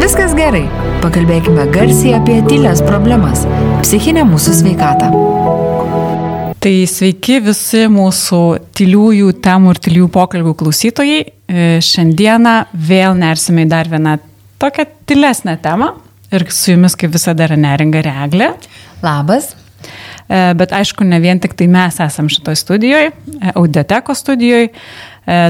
viskas gerai. Pakalbėkime garsiai apie tylės problemas - psichinę mūsų sveikatą. Tai sveiki visi mūsų tyliųjų temų ir tyliųjų pokalbių klausytojai. E, šiandieną vėl nersime į dar vieną tokią tylesnę temą. Ir su jumis kaip visada yra neringa reglė. Labas. E, bet aišku, ne vien tik tai mes esam šitoje studijoje, audioteko studijoje.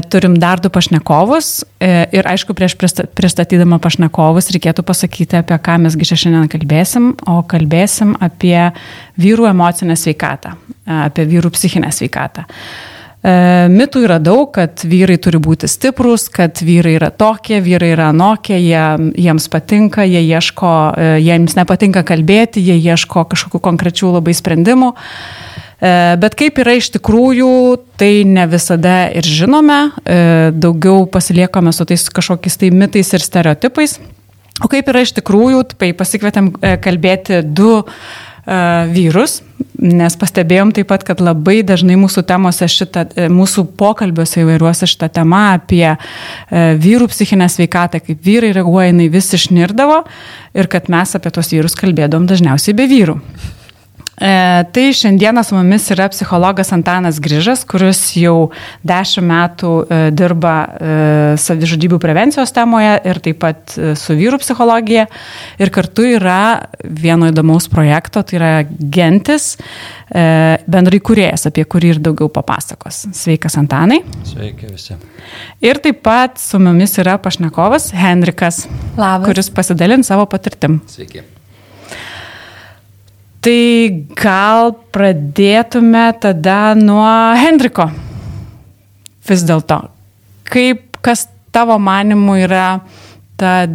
Turim dar du pašnekovus e, ir aišku, prieš pristatydama pašnekovus reikėtų pasakyti, apie ką mesgi šiandien kalbėsim, o kalbėsim apie vyrų emocinę sveikatą, e, apie vyrų psichinę sveikatą. Mitų yra daug, kad vyrai turi būti stiprus, kad vyrai yra tokie, vyrai yra anokie, jie, jiems patinka, jie ieško, jiems nepatinka kalbėti, jie ieško kažkokių konkrečių labai sprendimų. E, bet kaip yra iš tikrųjų, tai ne visada ir žinome, e, daugiau pasiliekame su tais kažkokiais tai mitais ir stereotipais. O kaip yra iš tikrųjų, tai pasikvietėm e, kalbėti du vyrus, nes pastebėjom taip pat, kad labai dažnai mūsų temose šitą, mūsų pokalbiuose įvairiuose šitą temą apie vyrų psichinę sveikatą, kaip vyrai reaguoja, jinai vis išnirdavo ir kad mes apie tos vyrus kalbėdom dažniausiai be vyrų. E, tai šiandieną su mumis yra psichologas Antanas Grižas, kuris jau dešimt metų e, dirba e, savižudybių prevencijos temoje ir taip pat su vyrų psichologija. Ir kartu yra vieno įdomaus projekto, tai yra Gentis, bendrai kuriejas, apie kurį ir daugiau papasakos. Sveikas Antanai. Sveiki visi. Ir taip pat su mumis yra pašnekovas Henrikas, Labas. kuris pasidalins savo patirtim. Sveiki. Tai gal pradėtume tada nuo Hendriko. Vis dėlto, kaip, kas tavo manimu yra ta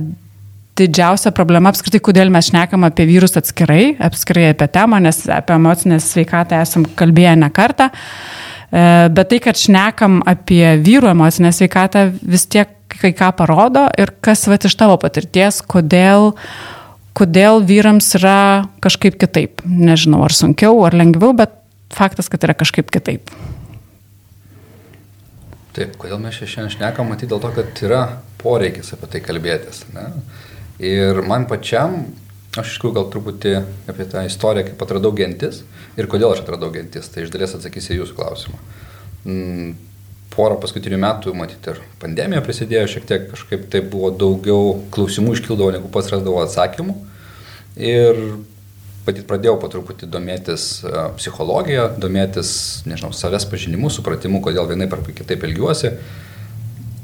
didžiausia problema apskritai, kodėl mes šnekam apie vyrus atskirai, apskirai apie temą, nes apie emocinę sveikatą esam kalbėję ne kartą. E, bet tai, kad šnekam apie vyrų emocinę sveikatą, vis tiek kai ką parodo ir kas va iš tavo patirties, kodėl uh, kodėl vyrams yra kažkaip kitaip. Nežinau, ar sunkiau, ar lengviau, bet faktas, kad yra kažkaip kitaip. Taip, kodėl mes šiandien šnekam, matyti dėl to, kad yra poreikis apie tai kalbėtis. Ne? Ir man pačiam, aš iš tikrųjų gal truputį apie tą istoriją, kaip atradau gentis ir kodėl aš atradau gentis, tai iš dalies atsakysiu jūsų klausimą. Porą paskutinių metų, matyti, ir pandemija prisidėjo, šiek tiek kažkaip tai buvo daugiau klausimų iškildavo, negu pats rasdavo atsakymų. Ir patit pradėjau po truputį domėtis uh, psichologija, domėtis, nežinau, savęs pažinimu, supratimu, kodėl vienai per kitaip elgiuosi.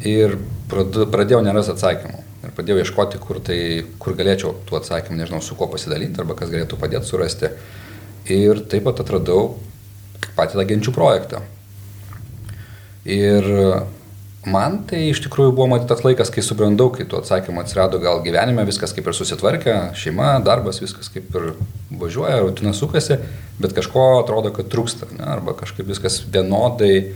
Ir pradėjau neras atsakymų. Ir pradėjau ieškoti, kur, tai, kur galėčiau tų atsakymų, nežinau, su kuo pasidalinti arba kas galėtų padėti surasti. Ir taip pat atradau patį tą genčių projektą. Ir man tai iš tikrųjų buvo matyti tas laikas, kai subrandau, kai tų atsakymų atsirado gal gyvenime, viskas kaip ir susitvarkė, šeima, darbas, viskas kaip ir važiuoja, rutina sukasi, bet kažko atrodo, kad trūksta, ne? arba kažkaip viskas vienodai.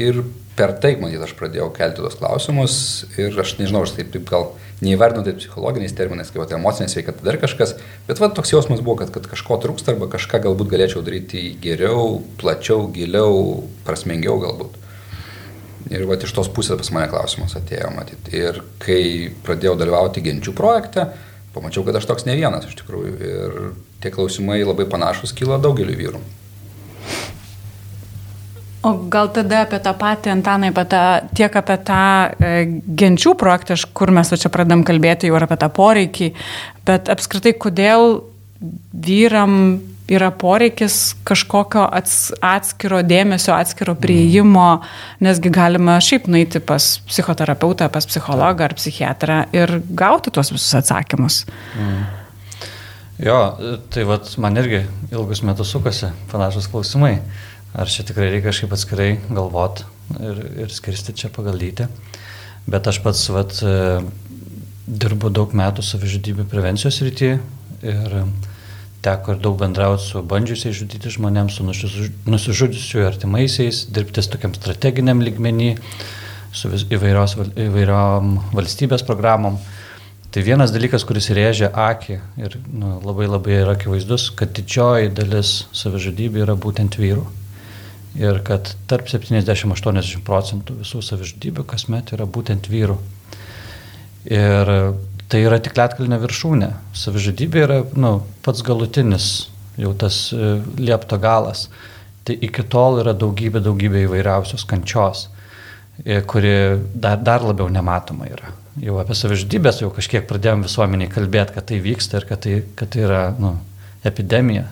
Ir per tai, matyt, aš pradėjau kelti tos klausimus ir aš nežinau, aš taip, taip gal neįvardinu tai psichologiniais terminais, kaip tai emocinė sveikata dar kažkas, bet va, toks jausmas buvo, kad, kad kažko trūksta arba kažką galbūt galėčiau daryti geriau, plačiau, giliau, prasmingiau galbūt. Ir va, iš tos pusės pas mane klausimas atėjo, matyt. Ir kai pradėjau dalyvauti genčių projekte, pamačiau, kad aš toks ne vienas iš tikrųjų. Ir tie klausimai labai panašus kyla daugeliu vyrų. O gal tada apie tą patį, Antanai, apie tą, tiek apie tą e, genčių projektą, kur mes čia pradam kalbėti jau apie tą poreikį, bet apskritai, kodėl vyram yra poreikis kažkokio ats, atskiro dėmesio, atskiro prieimo, nesgi galima šiaip nueiti pas psichoterapeutą, pas psichologą ar psichiatrą ir gauti tuos visus atsakymus. Mm. Jo, tai vat, man irgi ilgus metus sukasi panašus klausimai. Ar čia tikrai reikia kažkaip atskirai galvoti ir, ir skirsti čia pagal lytį. Bet aš pats vat, e, dirbu daug metų savižudybių prevencijos rytyje ir teko ir daug bendrauti su bandžiusiais žudyti žmonėms, su nusižudžiusių artimaisiais, dirbtis tokiam strateginiam lygmenį, su įvairios, įvairiom valstybės programom. Tai vienas dalykas, kuris rėžia akį ir nu, labai labai yra akivaizdus, kad didžioji dalis savižudybių yra būtent vyrų ir kad tarp 70-80 procentų visų savižudybių kasmet yra būtent vyrų. Ir tai yra tik lietkalnio viršūnė. Savižudybė yra nu, pats galutinis, jau tas e, liepto galas. Tai iki tol yra daugybė, daugybė įvairiausios kančios, e, kuri dar, dar labiau nematoma yra. Jau apie savižudybės jau kažkiek pradėjom visuomeniai kalbėti, kad tai vyksta ir kad tai, kad tai yra nu, epidemija.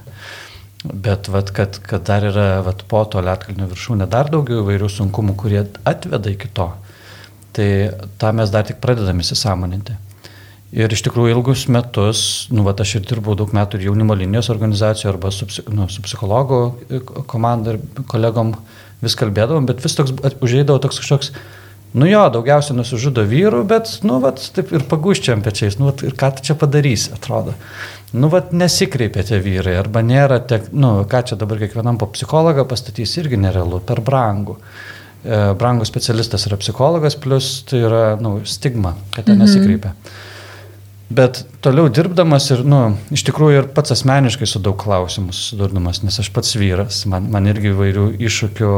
Bet vat, kad, kad dar yra vat, po to lietkalnio viršūnė dar daugiau įvairių sunkumų, kurie atveda iki to, tai tą mes dar tik pradedame įsisamoninti. Ir iš tikrųjų ilgus metus, nu, va, aš ir dirbau daug metų ir jaunimo linijos organizacijų arba su, nu, su psichologo komanda ir kolegom vis kalbėdavom, bet vis toks užėdavo toks kažkoks, nu jo, daugiausiai nusižudo vyrų, bet, nu, va, taip ir paguščiam pečiais, nu, vat, ir ką tu čia padarysi, atrodo nu, vat, nesikreipia tie vyrai, arba nėra, tiek, nu, ką čia dabar kiekvienam po psichologą pastatys, irgi nerealu, per brangų. E, brangų specialistas yra psichologas, plus tai yra, nu, stigma, kad ten mhm. nesikreipia. Bet toliau dirbdamas ir, nu, iš tikrųjų ir pats asmeniškai su daug klausimų susidurdamas, nes aš pats vyras, man, man irgi įvairių iššūkių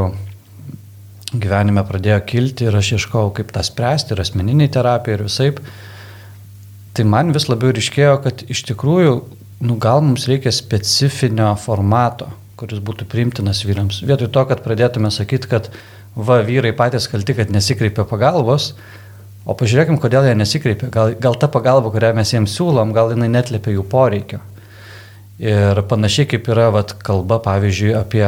gyvenime pradėjo kilti ir aš ieškau, kaip tą spręsti ir asmeniniai terapija ir visai tai man vis labiau ryškėjo, kad iš tikrųjų, nu, gal mums reikia specifinio formato, kuris būtų priimtinas vyrams. Vietoj to, kad pradėtume sakyti, kad va, vyrai patys kalti, kad nesikreipia pagalbos, o pažiūrėkim, kodėl jie nesikreipia. Gal, gal ta pagalba, kurią mes jiems siūlom, gal jinai netlėpia jų poreikio. Ir panašiai kaip yra vat, kalba, pavyzdžiui, apie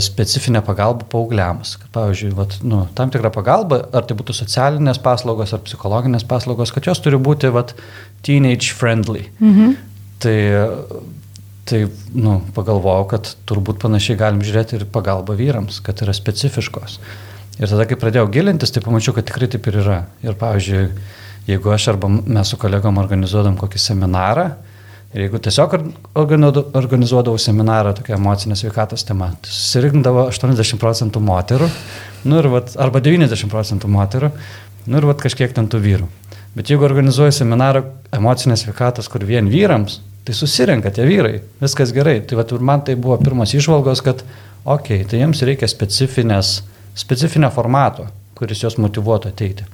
specifinę pagalbą paaugliams. Pavyzdžiui, vat, nu, tam tikra pagalba, ar tai būtų socialinės paslaugos ar psichologinės paslaugos, kad jos turi būti vat, teenage friendly. Mhm. Tai, tai nu, pagalvojau, kad turbūt panašiai galim žiūrėti ir pagalbą vyrams, kad yra specifiškos. Ir tada, kai pradėjau gilintis, tai pamačiau, kad tikrai taip ir yra. Ir pavyzdžiui, jeigu aš arba mes su kolegom organizuodam kokį seminarą, Ir jeigu tiesiog organizuodavau seminarą tokia emocinės sveikatos tema, tai susirinkdavo 80 procentų moterų, nu ir vat, arba 90 procentų moterų, nu ir vat, kažkiek ten tų vyrų. Bet jeigu organizuoju seminarą emocinės sveikatos, kur vien vyrams, tai susirenka tie vyrai, viskas gerai. Tai vat, man tai buvo pirmas išvalgos, kad, okei, okay, tai jiems reikia specifinio formato, kuris juos motivuotų ateiti.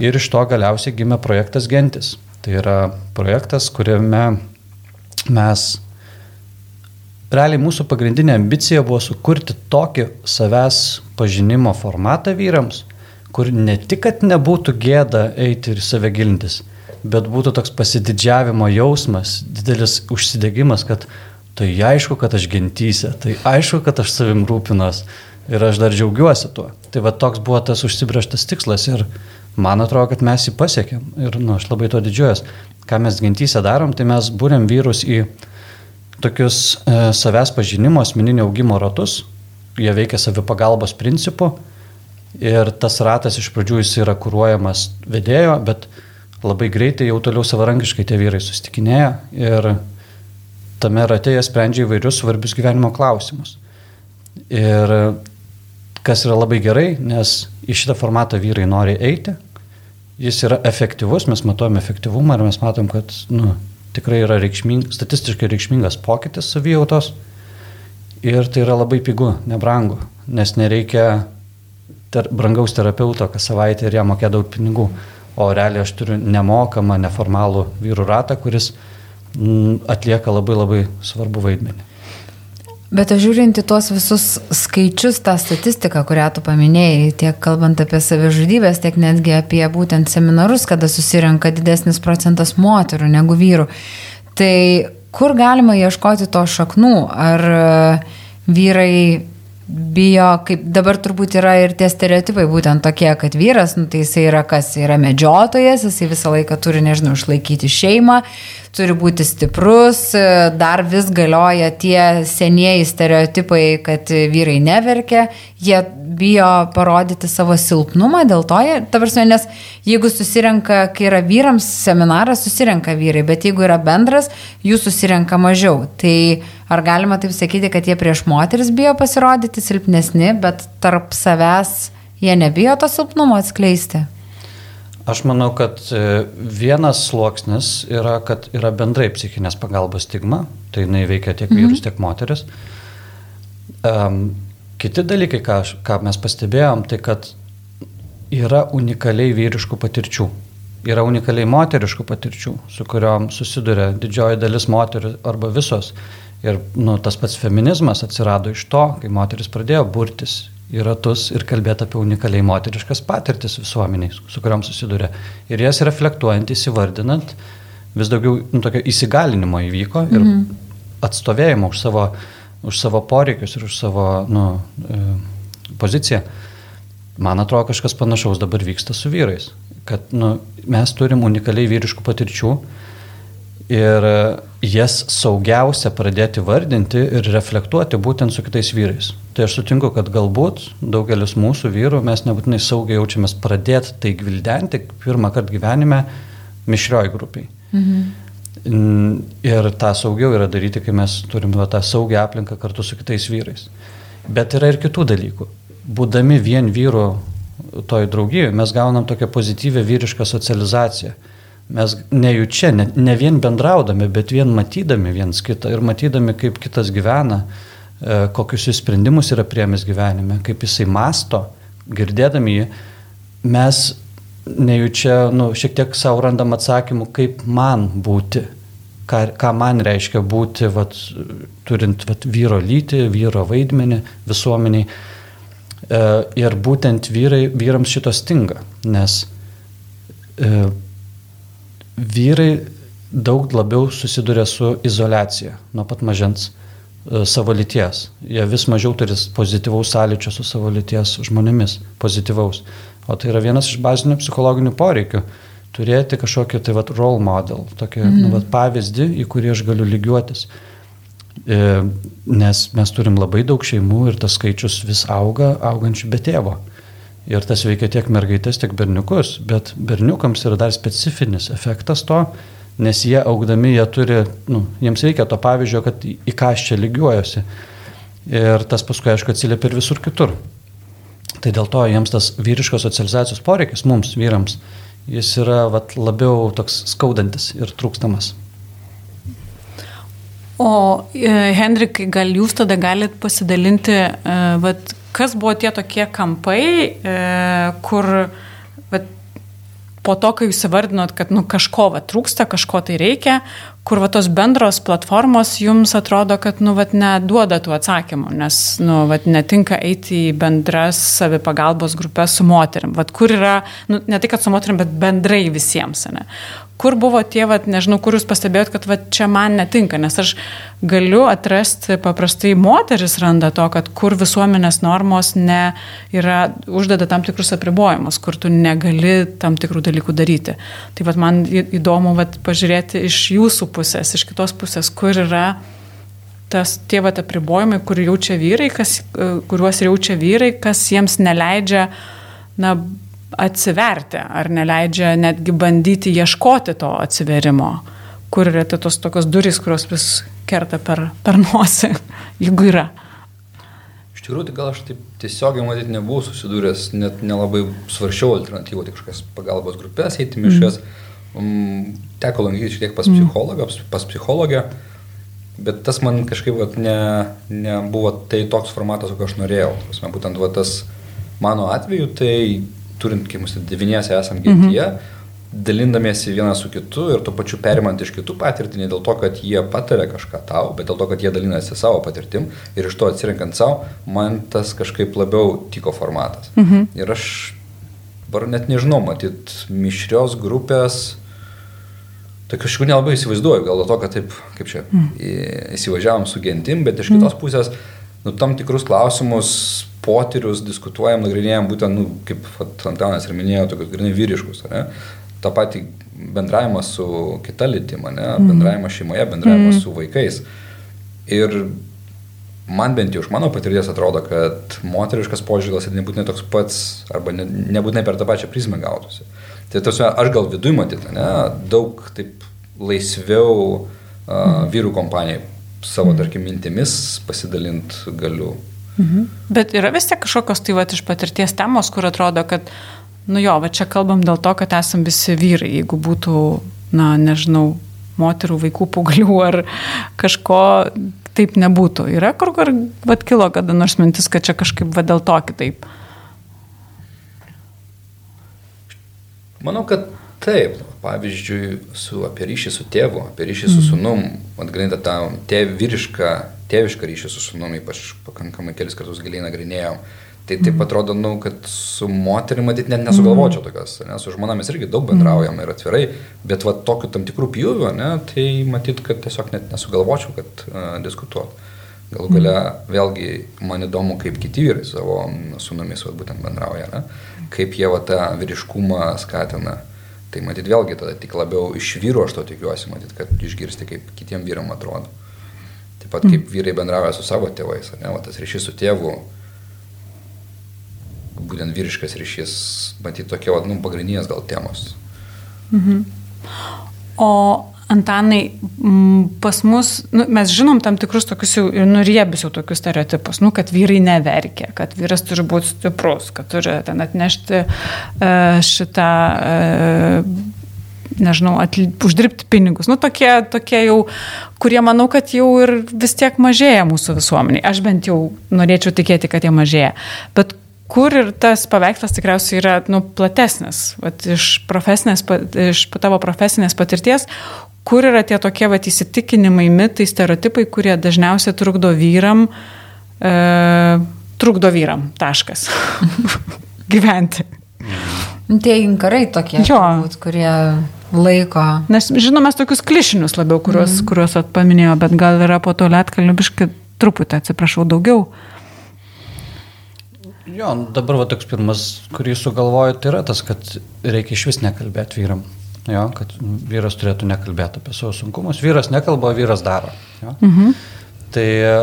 Ir iš to galiausiai gimė projektas Gentis. Tai yra projektas, kuriame mes realiai mūsų pagrindinė ambicija buvo sukurti tokį savęs pažinimo formatą vyrams, kur ne tik, kad nebūtų gėda eiti ir save gilintis, bet būtų toks pasididžiavimo jausmas, didelis užsidegimas, kad tai aišku, kad aš gentysė, tai aišku, kad aš savim rūpinos ir aš dar džiaugiuosi tuo. Tai va toks buvo tas užsibrieštas tikslas ir man atrodo, kad mes jį pasiekėm. Ir nu, aš labai to didžiuojas ką mes gentysę darom, tai mes būrėm vyrus į tokius e, savęs pažinimo, asmeninio augimo ratus. Jie veikia savipagalbos principu. Ir tas ratas iš pradžių jis yra kūruojamas vedėjo, bet labai greitai jau toliau savarankiškai tie vyrai sustikinėja ir tame rate jie sprendžia įvairius svarbius gyvenimo klausimus. Ir kas yra labai gerai, nes į šitą formatą vyrai nori eiti, jis yra efektyvus, mes matuojame efektyvumą ir mes matom, kad nu, tikrai yra reikšming, statistiškai reikšmingas pokytis savijautos ir tai yra labai pigu, nebrangu, nes nereikia ter, brangaus terapeuto kas savaitę ir jam mokė daug pinigų, o realiai aš turiu nemokamą, neformalų vyrų ratą, kuris m, atlieka labai labai svarbu vaidmenį. Bet aš žiūrint į tuos visus skaičius, tą statistiką, kurią tu paminėjai, tiek kalbant apie savižudybės, tiek netgi apie būtent seminarus, kada susirenka didesnis procentas moterų negu vyrų, tai kur galima ieškoti to šaknų? Ar e, vyrai bijo, kaip dabar turbūt yra ir tie stereotipai būtent tokie, kad vyras, nu, tai jisai yra kas, yra medžiotojas, jisai visą laiką turi, nežinau, išlaikyti šeimą, turi būti stiprus, dar vis galioja tie senieji stereotipai, kad vyrai neverkia, jie bijo parodyti savo silpnumą, dėl to, jie, ta prasme, nes jeigu susirenka, kai yra vyrams seminaras, susirenka vyrai, bet jeigu yra bendras, jų susirenka mažiau. Tai ar galima taip sakyti, kad jie prieš moteris bijo pasirodyti silpnesni, bet tarp savęs jie nebijo to silpnumo atskleisti? Aš manau, kad e, vienas sluoksnis yra, kad yra bendrai psichinės pagalbos stigma, tai jinai veikia tiek vyrus, mhm. tiek moteris. Um, kiti dalykai, ką, aš, ką mes pastebėjom, tai kad yra unikaliai vyriškų patirčių. Yra unikaliai moteriškų patirčių, su kuriuom susiduria didžioji dalis moterų arba visos. Ir nu, tas pats feminizmas atsirado iš to, kai moteris pradėjo burtis į ratus ir kalbėti apie unikaliai moteriškas patirtis visuomeniai, su kuriuom susiduria. Ir jas reflektuojant, įsivardinant, vis daugiau nu, tokio įsigalinimo įvyko ir mhm. atstovėjimo už savo, už savo poreikius ir už savo nu, e, poziciją. Man atrodo, kažkas panašaus dabar vyksta su vyrais kad nu, mes turim unikaliai vyriškų patirčių ir jas saugiausia pradėti vardinti ir reflektuoti būtent su kitais vyrais. Tai aš sutinku, kad galbūt daugelis mūsų vyrų mes nebūtinai saugiai jaučiamės pradėti tai gvildenti pirmą kartą gyvenime mišrioj grupiai. Mhm. Ir tą saugiau yra daryti, kai mes turim va, tą saugią aplinką kartu su kitais vyrais. Bet yra ir kitų dalykų. Būdami vien vyru toj draugijoje mes gaunam tokią pozityvę vyrišką socializaciją. Mes nejučia, ne, ne vien bendraudami, bet vien matydami viens kitą ir matydami, kaip kitas gyvena, e, kokius jis sprendimus yra priemęs gyvenime, kaip jisai masto, girdėdami jį, mes nejučia, nu, šiek tiek savo randam atsakymų, kaip man būti, ką, ką man reiškia būti, vat, turint vat, vyro lytį, vyro vaidmenį visuomeniai. E, ir būtent vyrai, vyrams šito stinga, nes e, vyrai daug labiau susiduria su izolacija nuo pat mažens e, savo lyties. Jie vis mažiau turi pozityvaus sąlyčio su savo lyties žmonėmis, pozityvaus. O tai yra vienas iš bazinių psichologinių poreikių - turėti kažkokį tai vat, role model, tokį mm. nu, vat, pavyzdį, į kurį aš galiu lygiuotis. E, nes mes turim labai daug šeimų ir tas skaičius vis auga, augančių be tėvo. Ir tas veikia tiek mergaitės, tiek berniukus, bet berniukams yra dar specifinis efektas to, nes jie augdami, jie turi, nu, jiems reikia to pavyzdžio, kad į, ką aš čia lygiuojuosi. Ir tas paskui, aišku, atsiliepia ir visur kitur. Tai dėl to jiems tas vyriškos socializacijos poreikis mums, vyrams, jis yra vat, labiau toks skaudantis ir trūkstamas. O e, Hendrikai, gal jūs tada galite pasidalinti, e, vat, kas buvo tie tokie kampai, e, kur vat, po to, kai jūs įvardinot, kad nu, kažko vat, trūksta, kažko tai reikia, kur va, tos bendros platformos jums atrodo, kad nu, vat, neduoda tų atsakymų, nes nu, vat, netinka eiti į bendras savipagalbos grupės su moterim. Vat, kur yra, nu, ne tik su moterim, bet bendrai visiems. Ne? Kur buvo tie, vat, nežinau, kur jūs pastebėjot, kad vat, čia man netinka, nes aš galiu atrasti, paprastai moteris randa to, kad kur visuomenės normos ne yra, uždeda tam tikrus apribojimus, kur tu negali tam tikrų dalykų daryti. Tai vat, man įdomu vat, pažiūrėti iš jūsų pusės, iš kitos pusės, kur yra tas tie vat apribojimai, kur jaučia vyrai, kas, kuriuos jaučia vyrai, kas jiems neleidžia na, atsiverti, ar neleidžia netgi bandyti ieškoti to atsiverimo, kur yra tos tokios durys, kurios vis kerta per, per nosį, jeigu yra. Iš tikrųjų, tai gal aš taip tiesiogiai matyti nebuvau susidūręs, net nelabai svaršiau alternatyvų, tik kažkokias pagalbos grupės, eiti miškas. Mm. Um, teko lankyti šiek tiek pas mm. psichologą, pas psichologę, bet tas man kažkaip vat, ne, nebuvo tai toks formatas, kokio aš norėjau. Prasme, būtent vat, tas mano atveju, tai turint, kaip mūsų devyniese esam gentyje, mhm. dalindamiesi vienas su kitu ir tuo pačiu perimant iš kitų patirtį, ne dėl to, kad jie patarė kažką tau, bet dėl to, kad jie dalinasi savo patirtim ir iš to atsirinkant savo, man tas kažkaip labiau tiko formatas. Mhm. Ir aš dabar net nežinau, matyt, mišrios grupės, tai kažkaip nelabai įsivaizduoju, gal dėl to, kad taip, kaip čia, mm. įsivažiavom su gentim, bet iš kitos mm. pusės, nu, tam tikrus klausimus potyrius diskutuojam, nagrinėjam būtent, nu, kaip Antanas ir minėjo, tokius grinai vyriškus, ne? tą patį bendravimą su kita lytima, ne? Mm. bendravimą šeimoje, bendravimą mm. su vaikais. Ir man bent jau iš mano patirties atrodo, kad moteriškas požiūris nebūtinai toks pats, arba ne, nebūtinai per tą pačią prizmę gautųsi. Tai tos, aš gal viduje matyti, ne, daug taip laisviau uh, vyrų kompanijai savo, mm. tarkim, mintimis pasidalint galiu. Mhm. Bet yra vis tiek kažkokios tai va iš patirties temos, kur atrodo, kad, nu jo, va čia kalbam dėl to, kad esam visi vyrai. Jeigu būtų, na, nežinau, moterų, vaikų, paauglių ar kažko taip nebūtų. Yra kur, kur va kilo kada nors mintis, kad čia kažkaip va dėl to kitaip. Manau, kad Taip, pavyzdžiui, su, apie ryšį su tėvu, apie ryšį su sunum, atgrinda tą tėv, vyrišką, tėvišką ryšį su sunum, ypač pakankamai kelis kartus giliai nagrinėjom. Tai taip atrodo, nu, kad su moterimi matyt net nesugalvočiau tokios, nes su žmona mes irgi daug bendraujam ir atvirai, bet va tokiu tam tikrų pjūvių, ne, tai matyt, kad tiesiog net nesugalvočiau, kad uh, diskutuot. Galų gale vėlgi man įdomu, kaip kiti vyrai savo sunumis va, būtent bendrauja, ne? kaip jie va tą vyriškumą skatina. Tai matyt vėlgi tada tik labiau iš vyrų aš to tikiuosi, matyt, kad išgirsti, kaip kitiem vyram atrodo. Taip pat kaip vyrai bendrauja su savo tėvais, ne, va, tas ryšys su tėvu, būtent vyriškas ryšys, matyt, tokie, va, nu, pagrindinės gal temos. Mhm. O Antanai, pas mus, nu, mes žinom tam tikrus tokius jau nuriebius jau tokius stereotipus, nu, kad vyrai neverkia, kad vyras turi būti stiprus, kad turi ten atnešti uh, šitą, uh, nežinau, atli, uždirbti pinigus. Nu, tokie, tokie jau, kurie manau, kad jau ir vis tiek mažėja mūsų visuomeniai. Aš bent jau norėčiau tikėti, kad jie mažėja. Bet kur ir tas paveikslas tikriausiai yra nu, platesnis, Vat iš, iš tavo profesinės patirties, kur yra tie tokie vat, įsitikinimai, mitai, stereotipai, kurie dažniausiai trukdo vyram, e, trukdo vyram, taškas, gyventi. Tie inkarai tokie, turbūt, kurie laiko. Nes žinome tokius klišinius labiau, kuriuos, mm. kuriuos atpaminėjo, bet gal yra po to lietkalnibiškai truputį, atsiprašau, daugiau. Jo, dabar va toks pirmas, kurį sugalvoju, tai yra tas, kad reikia iš vis nekalbėti vyram. Jo, kad vyras turėtų nekalbėti apie savo sunkumus. Vyras nekalba, vyras daro. Jo. Mhm. Tai e,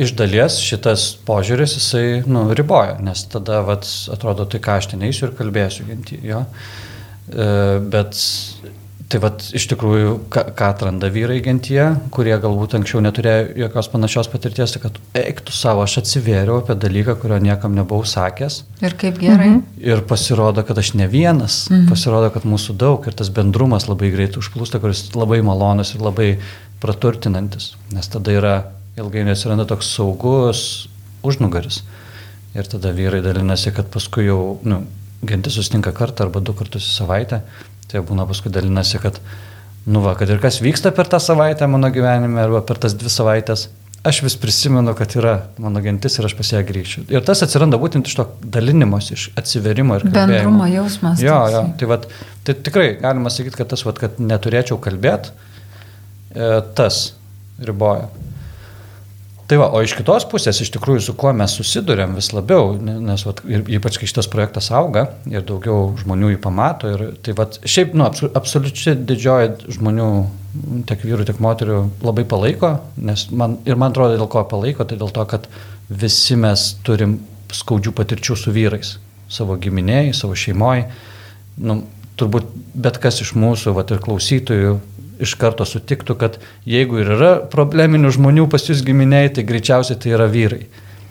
iš dalies šitas požiūris jisai nu, riboja, nes tada vat, atrodo, tai ką aš ten eisiu ir kalbėsiu. Jo. E, bet Tai vad iš tikrųjų, ką, ką atranda vyrai gentyje, kurie galbūt anksčiau neturėjo jokios panašios patirties, tai kad eiktų savo, aš atsivėriau apie dalyką, kurio niekam nebuvau sakęs. Ir kaip gerai. Mhm. Ir pasirodo, kad aš ne vienas, mhm. pasirodo, kad mūsų daug ir tas bendrumas labai greit užplūsta, kuris labai malonus ir labai praturtinantis, nes tada yra ilgai nesiranda toks saugus užnugaris. Ir tada vyrai dalinasi, kad paskui jau nu, gentis susitinka kartą arba du kartus į savaitę Tai būna paskui dalinasi, kad, nu va, kad ir kas vyksta per tą savaitę mano gyvenime arba per tas dvi savaitės, aš vis prisimenu, kad yra mano gentis ir aš pas ją grįšiu. Ir tas atsiranda būtent iš to dalinimos, iš atsiverimo ir kalbėjimo. Bendrumo jausmas. Jo, jo, tai, vat, tai tikrai galima sakyti, kad tas, vat, kad neturėčiau kalbėti, e, tas riboja. Tai va, o iš kitos pusės, iš tikrųjų, su kuo mes susidurėm vis labiau, nes vat, ir, ypač kai šitas projektas auga ir daugiau žmonių jį pamato, ir tai va, šiaip, nu, absoliučiai didžioji žmonių, tiek vyrų, tiek moterių labai palaiko, nes man, ir man atrodo, dėl ko palaiko, tai dėl to, kad visi mes turim skaudžių patirčių su vyrais, savo giminėjai, savo šeimoje. Nu, turbūt bet kas iš mūsų, va, ir klausytojų, iš karto sutiktų, kad jeigu ir yra probleminių žmonių pas jūs giminiai, tai greičiausiai tai yra vyrai.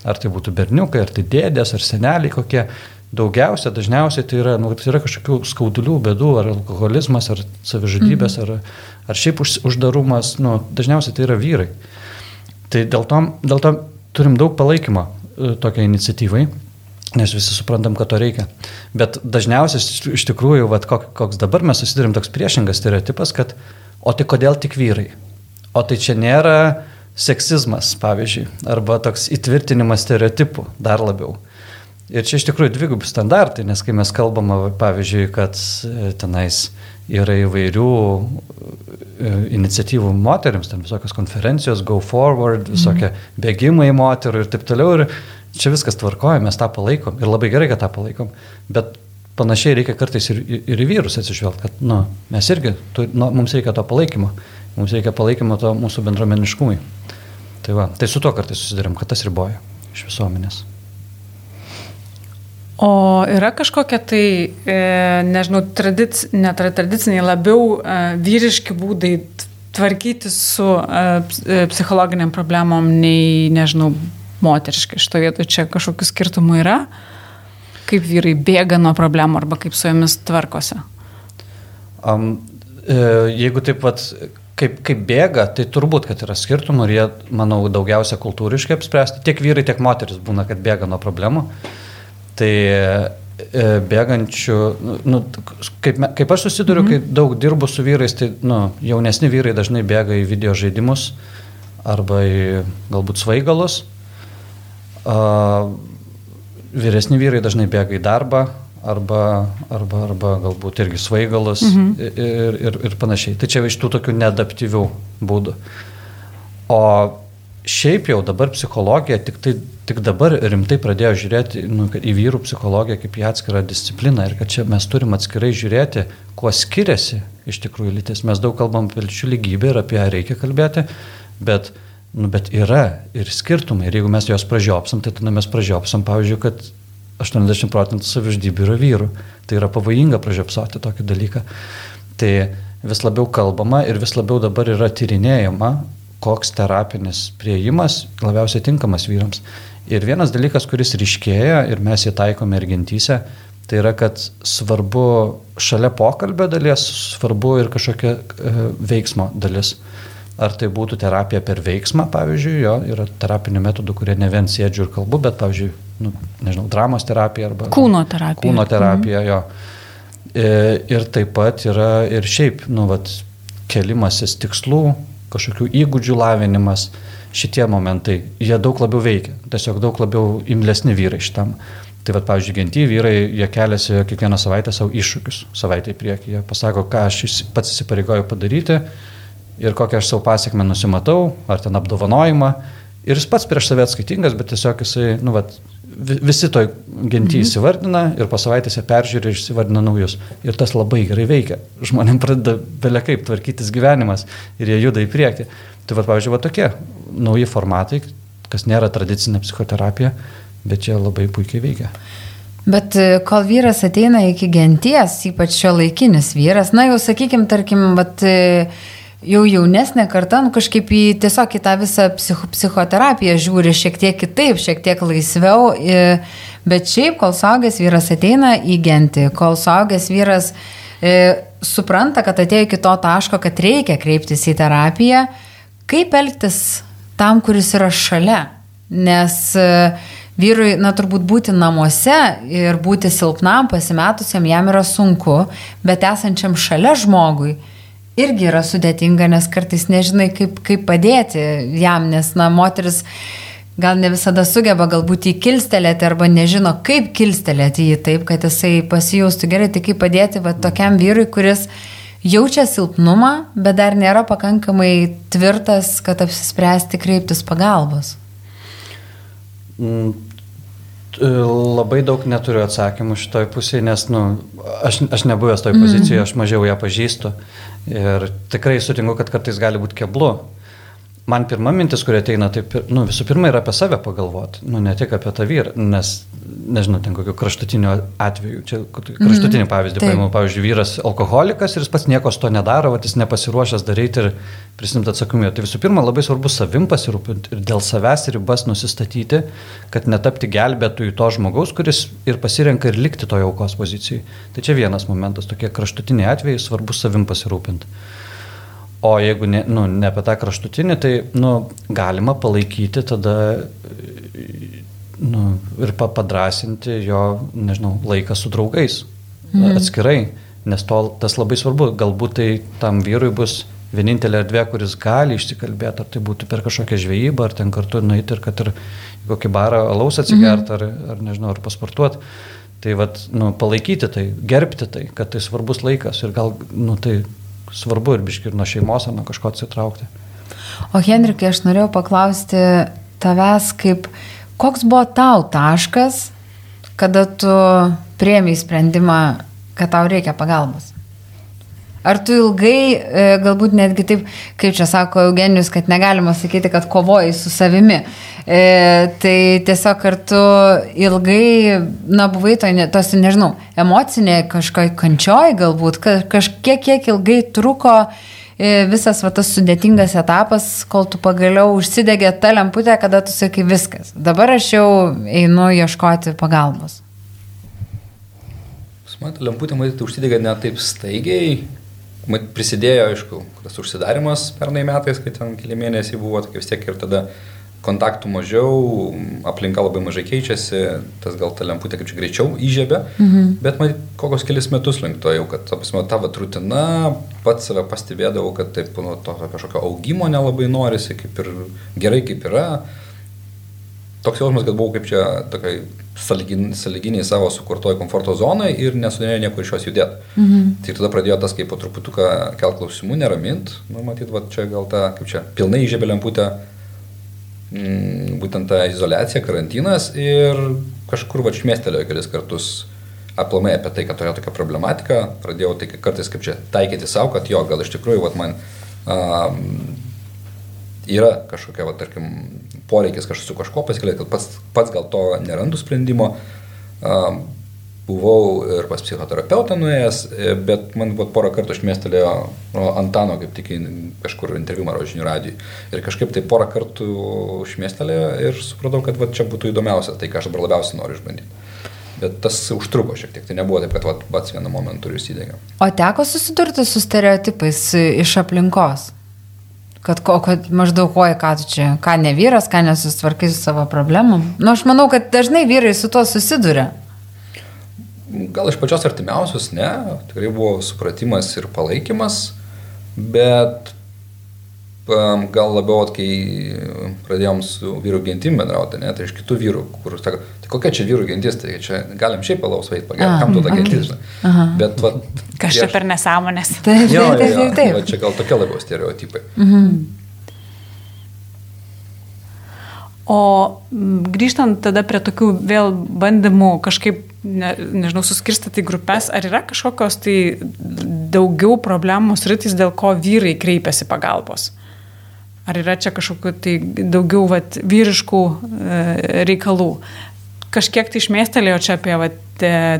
Ar tai būtų berniukai, ar tai dėdės, ar seneliai kokie. Daugiausia, dažniausiai tai yra, nu, tai yra kažkokių skaudulių, bėdų, ar alkoholizmas, ar savižudybės, mhm. ar, ar šiaip už, uždarumas, nu, dažniausiai tai yra vyrai. Tai dėl to, dėl to turim daug palaikymo e, tokiai iniciatyvai, nes visi suprantam, kad to reikia. Bet dažniausiai iš tikrųjų, vat, koks dabar mes susidurim toks priešingas stereotipas, kad o tai kodėl tik vyrai? O tai čia nėra seksizmas, pavyzdžiui, arba toks įtvirtinimas stereotipų dar labiau. Ir čia iš tikrųjų dvigubi standartai, nes kai mes kalbame, pavyzdžiui, kad e, tenais yra įvairių e, iniciatyvų moteriams, ten visokios konferencijos, go forward, visokie mm. bėgimai moterų ir taip toliau. Ir čia viskas tvarkoja, mes tą palaikom ir labai gerai, kad tą palaikom. Bet panašiai reikia kartais ir, ir į vyrus atsižvelgti, kad nu, mes irgi, tu, nu, mums reikia to palaikymo, mums reikia palaikymo to mūsų bendruomeniškumui. Tai, va, tai su to kartais susidurėm, kad tas riboja iš visuomenės. O yra kažkokie tai, e, nežinau, tradic, netradiciniai labiau e, vyriški būdai tvarkyti su e, e psichologiniam problemom nei, nežinau, moteriškai. Šito vietoje čia kažkokių skirtumų yra? E, kaip vyrai bėga nuo problemų arba kaip su jomis tvarkosi? Um, jeigu taip pat kaip, kaip bėga, tai turbūt, kad yra skirtumų ir jie, manau, daugiausia kultūriškai apspręsti. Tiek vyrai, tiek moteris būna, kad bėga nuo problemų. Tai e, bėgančių, nu, nu, kaip, kaip aš susiduriu, mm -hmm. kai daug dirbu su vyrais, tai nu, jaunesni vyrai dažnai bėga į video žaidimus arba į galbūt svaigalus. A, vyresni vyrai dažnai bėga į darbą arba, arba, arba galbūt irgi svaigalus mhm. ir, ir, ir panašiai. Tai čia iš tų tokių neadaptyvių būdų. O šiaip jau dabar psichologija tik, tai, tik dabar rimtai pradėjo žiūrėti nu, į vyrų psichologiją kaip į atskirą discipliną ir kad čia mes turim atskirai žiūrėti, kuo skiriasi iš tikrųjų lytis. Mes daug kalbam apie lyčių lygybę ir apie ją reikia kalbėti, bet, nu, bet yra ir skirtumai. Ir jeigu mes juos pražiopsam, tai tada mes pražiopsam, pavyzdžiui, kad 80 procentų savižudybių yra vyrų. Tai yra pavojinga pražiopsoti tokį dalyką. Tai vis labiau kalbama ir vis labiau dabar yra tyrinėjama, koks terapinis prieimas labiausiai tinkamas vyrams. Ir vienas dalykas, kuris ryškėja ir mes jį taikome ir gentyse, tai yra, kad svarbu šalia pokalbio dalies, svarbu ir kažkokia e, veiksmo dalis. Ar tai būtų terapija per veiksmą, pavyzdžiui, jo, yra terapinių metodų, kurie ne vien sėdžiu ir kalbu, bet, pavyzdžiui, nu, nežinau, dramos terapija arba... Kūno terapija. Kūno terapija, mhm. jo. E, ir taip pat yra ir šiaip, nu, vat, kelimasis tikslų, kažkokių įgūdžių lavinimas, šitie momentai, jie daug labiau veikia, tiesiog daug labiau imlesni vyrai šitam. Tai vad, pavyzdžiui, genty vyrai, jie keliasi kiekvieną savaitę savo iššūkius, savaitę į priekį, jie pasako, ką aš pats įsipareigoju padaryti ir kokią aš savo pasiekmę nusimatau, ar ten apdovanojimą. Ir jis pats prieš save atskaitingas, bet tiesiog jisai, nu, vat, vi- visi toj genty mhm. įsivardina ir po savaitės jie peržiūri ir įsivardina naujus. Ir tas labai gerai veikia. Žmonėm pradeda belia kaip tvarkytis gyvenimas ir jie juda į priekį. Tai va, pavyzdžiui, va tokie nauji formatai, kas nėra tradicinė psichoterapija, bet čia labai puikiai veikia. Bet e, kol vyras ateina iki genties, ypač šio laikinis vyras, na jau sakykime, tarkim, bet jau jaunesnė karta, nu, kažkaip į tiesiog į tą visą psicho, psichoterapiją žiūri šiek tiek kitaip, šiek tiek laisviau, bet šiaip, kol saugęs vyras ateina į gentį, kol saugęs vyras e, supranta, kad atėjo iki to taško, kad reikia kreiptis į terapiją, kaip elgtis tam, kuris yra šalia. Nes e, vyrui, na, turbūt būti namuose ir būti silpnam, pasimetusiam jam yra sunku, bet esančiam šalia žmogui irgi yra sudėtinga, nes kartais nežinai, kaip, kaip padėti jam, nes, na, moteris gal ne visada sugeba galbūt jį kilstelėti arba nežino, kaip kilstelėti jį taip, kad jisai pasijaustų gerai, tai kaip padėti va, tokiam vyrui, kuris jaučia silpnumą, bet dar nėra pakankamai tvirtas, kad apsispręsti kreiptis pagalbos. Labai daug neturiu atsakymų šitoj pusėje, nes nu, aš, aš nebuvęs toj pozicijoje, aš mažiau ją pažįstu. Ir tikrai sutinku, kad kartais gali būti keblu. Man pirma mintis, kurie ateina, tai nu, visų pirma yra apie save pagalvoti, nu, ne tik apie tą vyrą, nes, nežinau, ten kokio kraštutinio atveju, čia kraštutinį pavyzdį Taip. paimu, pavyzdžiui, vyras alkoholikas ir jis pats nieko to nedaro, vat jis nepasiruošęs daryti ir prisimti atsakomybę. Tai visų pirma, labai svarbu savim pasirūpinti ir dėl savęs ribas nusistatyti, kad netapti gelbėtojų to žmogaus, kuris ir pasirenka ir likti toje aukos pozicijai. Tai čia vienas momentas, tokie kraštutiniai atvejai, svarbu savim pasirūpinti. O jeigu ne, nu, ne apie tą kraštutinį, tai nu, galima palaikyti tada nu, ir pa- padrasinti jo, nežinau, laiką su draugais mhm. atskirai, nes to, tas labai svarbu. Galbūt tai tam vyrui bus vienintelė erdvė, kuris gali išsikalbėti, ar tai būtų per kažkokią žvejybą, ar ten kartu nueiti ir kad ir kokį barą alaus atsigert, mhm. ar, ar nežinau, ar pasportuoti. Tai vad, nu, palaikyti tai, gerbti tai, kad tai svarbus laikas ir gal, nu, tai svarbu ir biški ir nuo šeimos ar nuo kažko atsitraukti. O Henrikai, aš norėjau paklausti tavęs, kaip, koks buvo tau taškas, kada tu priemi sprendimą, kad tau reikia pagalbos? Ar tu ilgai, e, galbūt netgi taip, kaip čia sako Eugenijus, kad negalima sakyti, kad kovoji su savimi. E, tai tiesiog kartu ilgai, na, buvai to, tos, nežinau, emocinė kažkokia kančioj galbūt, ka- kažkiek kiek ilgai truko e, visas va, tas sudėtingas etapas, kol tu pagaliau užsidegė tą lemputę, kada tu sakai viskas. Dabar aš jau einu ieškoti pagalbos. Man ta lemputė, matyt, užsidegė ne taip staigiai. Prisidėjo, aišku, tas užsidarimas pernai metais, kai ten keli mėnesiai buvo, tokia vis tiek ir tada kontaktų mažiau, aplinka labai mažai keičiasi, tas gal ta lemputė kaip čia greičiau įžiebė, mhm. bet man kokius kelius metus link to jau, kad, apsime, tavo rutina, pats save pastebėdavau, kad taip, nu, to kažkokio augimo nelabai norisi, kaip ir gerai kaip yra. Toks jausmas, kad buvau kaip čia tokai salgin, salginiai savo sukurtoj komforto zonai ir nesudarėjo niekur iš jos judėti. Mhm. Tai tada pradėjo tas kaip po truputuką kelt klausimų, neramint, nu, matyt, va, čia gal ta, kaip čia, pilnai įžiebė lemputę, mm, būtent ta izolacija, karantinas ir kažkur va šmėstelėjo kelis kartus aplamai apie tai, kad turėjo tokią problematiką, pradėjau tai kartais kaip čia taikyti savo, kad jo, gal iš tikrųjų, va, man um, yra kažkokia, va, tarkim, poreikis kažkas su kažko pasikalbėti, kad pats, pats gal to nerandu sprendimo. Um, buvau ir pas psichoterapeutą nuėjęs, e, bet man buvo porą kartų išmestelėjo Antano, kaip tik kažkur interviu maro žinių radijui. Ir kažkaip tai porą kartų išmestelėjo ir supratau, kad va, čia būtų įdomiausia, tai ką aš dabar labiausiai noriu išbandyti. Bet tas užtruko šiek tiek, tai nebuvo taip, kad pats vienu momentu ir įsidėgiau. O teko susidurti su stereotipais iš aplinkos? Kad, kad maždaug oi, ką tu čia, ką ne vyras, ką nesusitvarkai su savo problemom. Nu, aš manau, kad dažnai vyrai su tuo susiduria. Gal iš pačios artimiausios, ne, tikrai buvo supratimas ir palaikymas, bet gal labiau, kai pradėjom su vyrų gentim bendrauti, ne, tai iš kitų vyrų, kur sako, tai kokia čia vyrų gentis, tai čia galim šiaip palaus veit pagerti, kam tu ta gentis, žinai. Bet, va, Kažkaip per nesąmonės. Taip, jo, taip, taip. taip. Va, čia gal tokie labiau stereotipai. Mhm. O grįžtant tada prie tokių vėl bandymų kažkaip, ne, nežinau, suskirstyti grupės, ar yra kažkokios tai daugiau problemų sritis, dėl ko vyrai kreipiasi pagalbos? Ar yra čia kažkokiu tai daugiau vat, vyriškų e, reikalų? Kažkiek tai išmėstelėjo čia apie vat,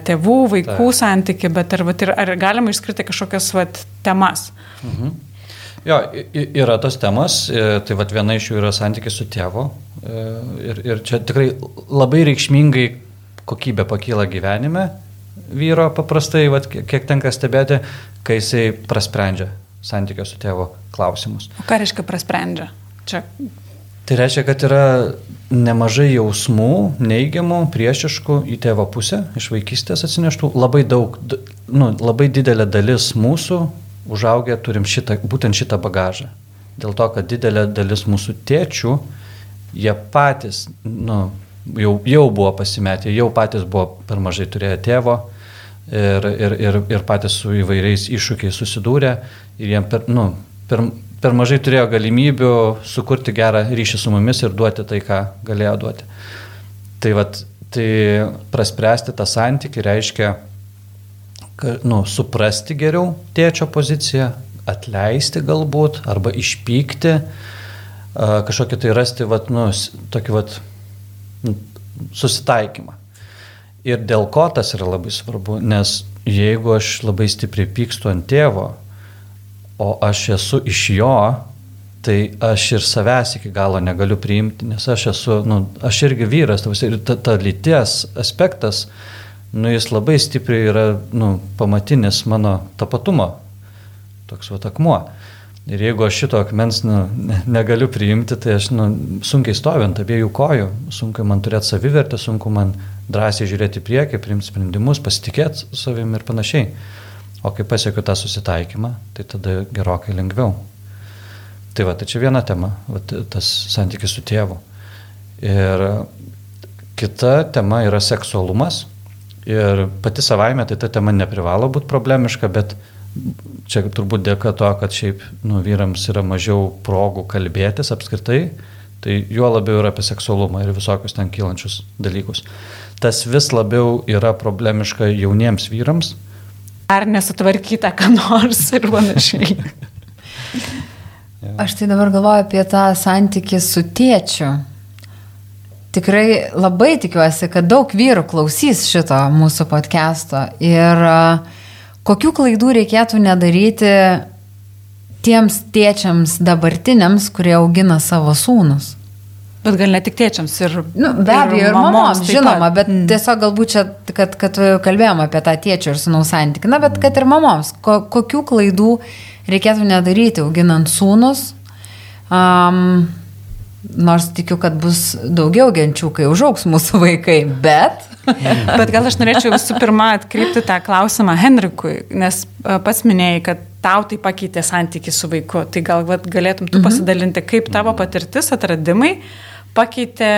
tėvų, vaikų Ta. santyki, bet ar, vat, ar galima išskirti kažkokias vat, temas? Mhm. Jo, yra tos temas, e, tai vat, viena iš jų yra santykis su tėvu. E, ir, ir čia tikrai labai reikšmingai kokybė pakyla gyvenime vyro paprastai, vat, kiek tenka stebėti, kai jisai prasprendžia santykio su tėvo klausimus. O ką reiškia prasprendžia? Čia. Tai reiškia, kad yra nemažai jausmų, neigiamų, priešiškų į tėvo pusę, iš vaikystės atsineštų. Labai daug, nu, labai didelė dalis mūsų užaugę turim šitą, būtent šitą bagažą. Dėl to, kad didelė dalis mūsų tėčių, jie patys, nu, jau, jau buvo pasimetę, jau patys buvo per mažai turėję tėvo, ir, ir, ir, ir patys su įvairiais iššūkiais susidūrė ir jiem per, nu, per, per mažai turėjo galimybių sukurti gerą ryšį su mumis ir duoti tai, ką galėjo duoti. Tai, vat, tai praspręsti tą santykį reiškia nu, suprasti geriau tėčio poziciją, atleisti galbūt arba išpykti, kažkokį tai rasti vat, nu, tokį vat, nu, susitaikymą. Ir dėl ko tas yra labai svarbu, nes jeigu aš labai stipriai pykstu ant tėvo, o aš esu iš jo, tai aš ir savęs iki galo negaliu priimti, nes aš esu, nu, aš irgi vyras, ir ta, ta lyties aspektas, nu, jis labai stipriai yra nu, pamatinis mano tapatumo, toks va akmuo. Ir jeigu aš šito akmens nu, negaliu priimti, tai aš nu, sunkiai stovint abiejų kojų, sunku man turėti savivertę, sunku man drąsiai žiūrėti į priekį, priimti sprendimus, pasitikėti savim ir panašiai. O kai pasiekiu tą susitaikymą, tai tada gerokai lengviau. Tai va, tai čia viena tema, va, tas santykis su tėvu. Ir kita tema yra seksualumas. Ir pati savaime, tai ta tema neprivalo būti problemiška, bet čia turbūt dėka to, kad šiaip nu, vyrams yra mažiau progų kalbėtis apskritai, tai juo labiau yra apie seksualumą ir visokius ten kylančius dalykus. Tas vis labiau yra problemiška jauniems vyrams. Ar nesutvarkyta ką nors ir panašiai. Aš tai dabar galvoju apie tą santykį su tėčiu. Tikrai labai tikiuosi, kad daug vyrų klausys šito mūsų podcast'o ir uh, Kokių klaidų reikėtų nedaryti tiems tėčiams dabartiniams, kurie augina savo sūnus? Bet gal ne tik tėčiams ir... Nu, be abejo, ir, ir mamoms, žinoma, bet mm. tiesiog galbūt čia, kad, kad kalbėjom apie tą tėčio ir sūnaus santykį, na, bet kad ir mamoms, ko, kokių klaidų reikėtų nedaryti auginant sūnus, um, Nors tikiu, kad bus daugiau genčių, kai užauks mūsų vaikai, bet. bet gal aš norėčiau visų pirma atkreipti tą klausimą Henrikui, nes e, pats minėjai, kad tau tai pakeitė santyki su vaiku. Tai gal vat, galėtum tu mhm. pasidalinti, kaip tavo patirtis, atradimai pakeitė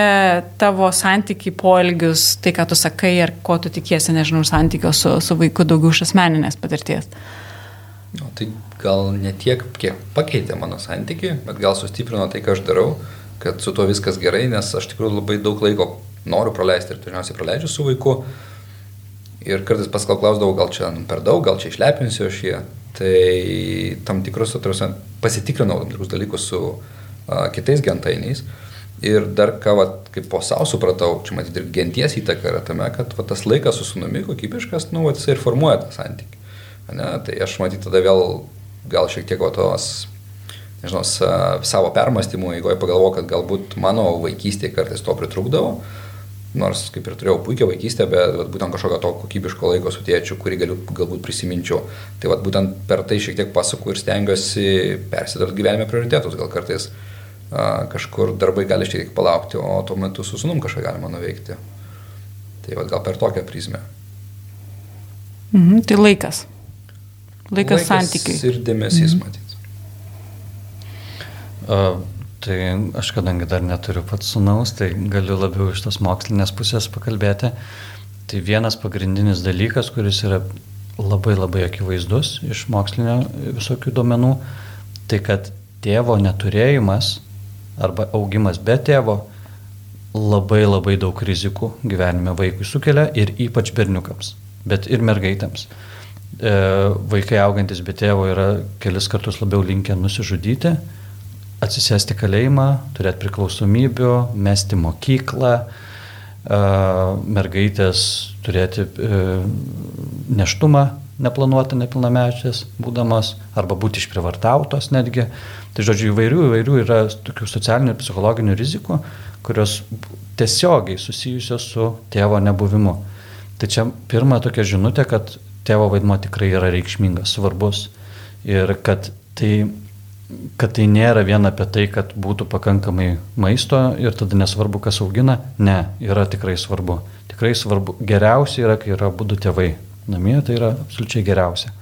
tavo santykiai, poelgius, tai ką tu sakai ir ko tu tikiesi, nežinau, santykio su, su vaiku daugiau iš asmeninės patirties. Nu, tai gal ne tiek, kiek pakeitė mano santykiai, bet gal sustiprino tai, ką aš darau kad su tuo viskas gerai, nes aš tikrai labai daug laiko noriu praleisti ir dažniausiai praleidžiu su vaiku. Ir kartais paskal klausdavau, gal čia per daug, gal čia išlepinsiu aš jį. Tai tam tikrus, atrausiant, pasitikrinau tam tikrus dalykus su a, kitais gentainiais. Ir dar ką, va, kaip po savo supratau, čia matyti ir genties įtaka yra tame, kad va, tas laikas su sunumi kokybiškas, nu, va, jisai ir formuoja tą santykį. Ne? Tai aš matyti tada vėl gal šiek tiek va, tos nežinau, savo permastymų, jeigu pagalvoju, kad galbūt mano vaikystėje kartais to pritrūkdavo, nors kaip ir turėjau puikią vaikystę, bet vat, būtent kažkokio to kokybiško laiko su tėčiu, kurį galiu galbūt prisiminčiau. Tai vat, būtent per tai šiek tiek pasakau ir stengiuosi persidart gyvenime prioritetus, gal kartais a, kažkur darbai gali šiek tiek palaukti, o tuo metu su sunum kažką galima nuveikti. Tai vat, gal per tokią prizmę. Mhm, tai laikas. Laikas, laikas santykiai. Ir dėmesys, mhm. matyti. Tai aš kadangi dar neturiu pats sunaus, tai galiu labiau iš tos mokslinės pusės pakalbėti. Tai vienas pagrindinis dalykas, kuris yra labai labai akivaizdus iš mokslinio visokių duomenų, tai kad tėvo neturėjimas arba augimas be tėvo labai labai daug rizikų gyvenime vaikui sukelia ir ypač berniukams, bet ir mergaitėms. E, vaikai augantis be tėvo yra kelis kartus labiau linkę nusižudyti, atsisėsti kalėjimą, turėti priklausomybių, mesti mokyklą, mergaitės turėti e, neštumą neplanuotą nepilnamečias būdamas, arba būti išprivartautos netgi. Tai žodžiu, įvairių, įvairių yra tokių socialinių ir psichologinių rizikų, kurios tiesiogiai susijusios su tėvo nebuvimu. Tai čia pirma tokia žinutė, kad tėvo vaidmo tikrai yra reikšmingas, svarbus ir kad tai kad tai nėra vien apie tai, kad būtų pakankamai maisto ir tada nesvarbu, kas augina. Ne, yra tikrai svarbu. Tikrai svarbu. Geriausia yra, kai yra būdų tėvai namie, tai yra absoliučiai geriausia.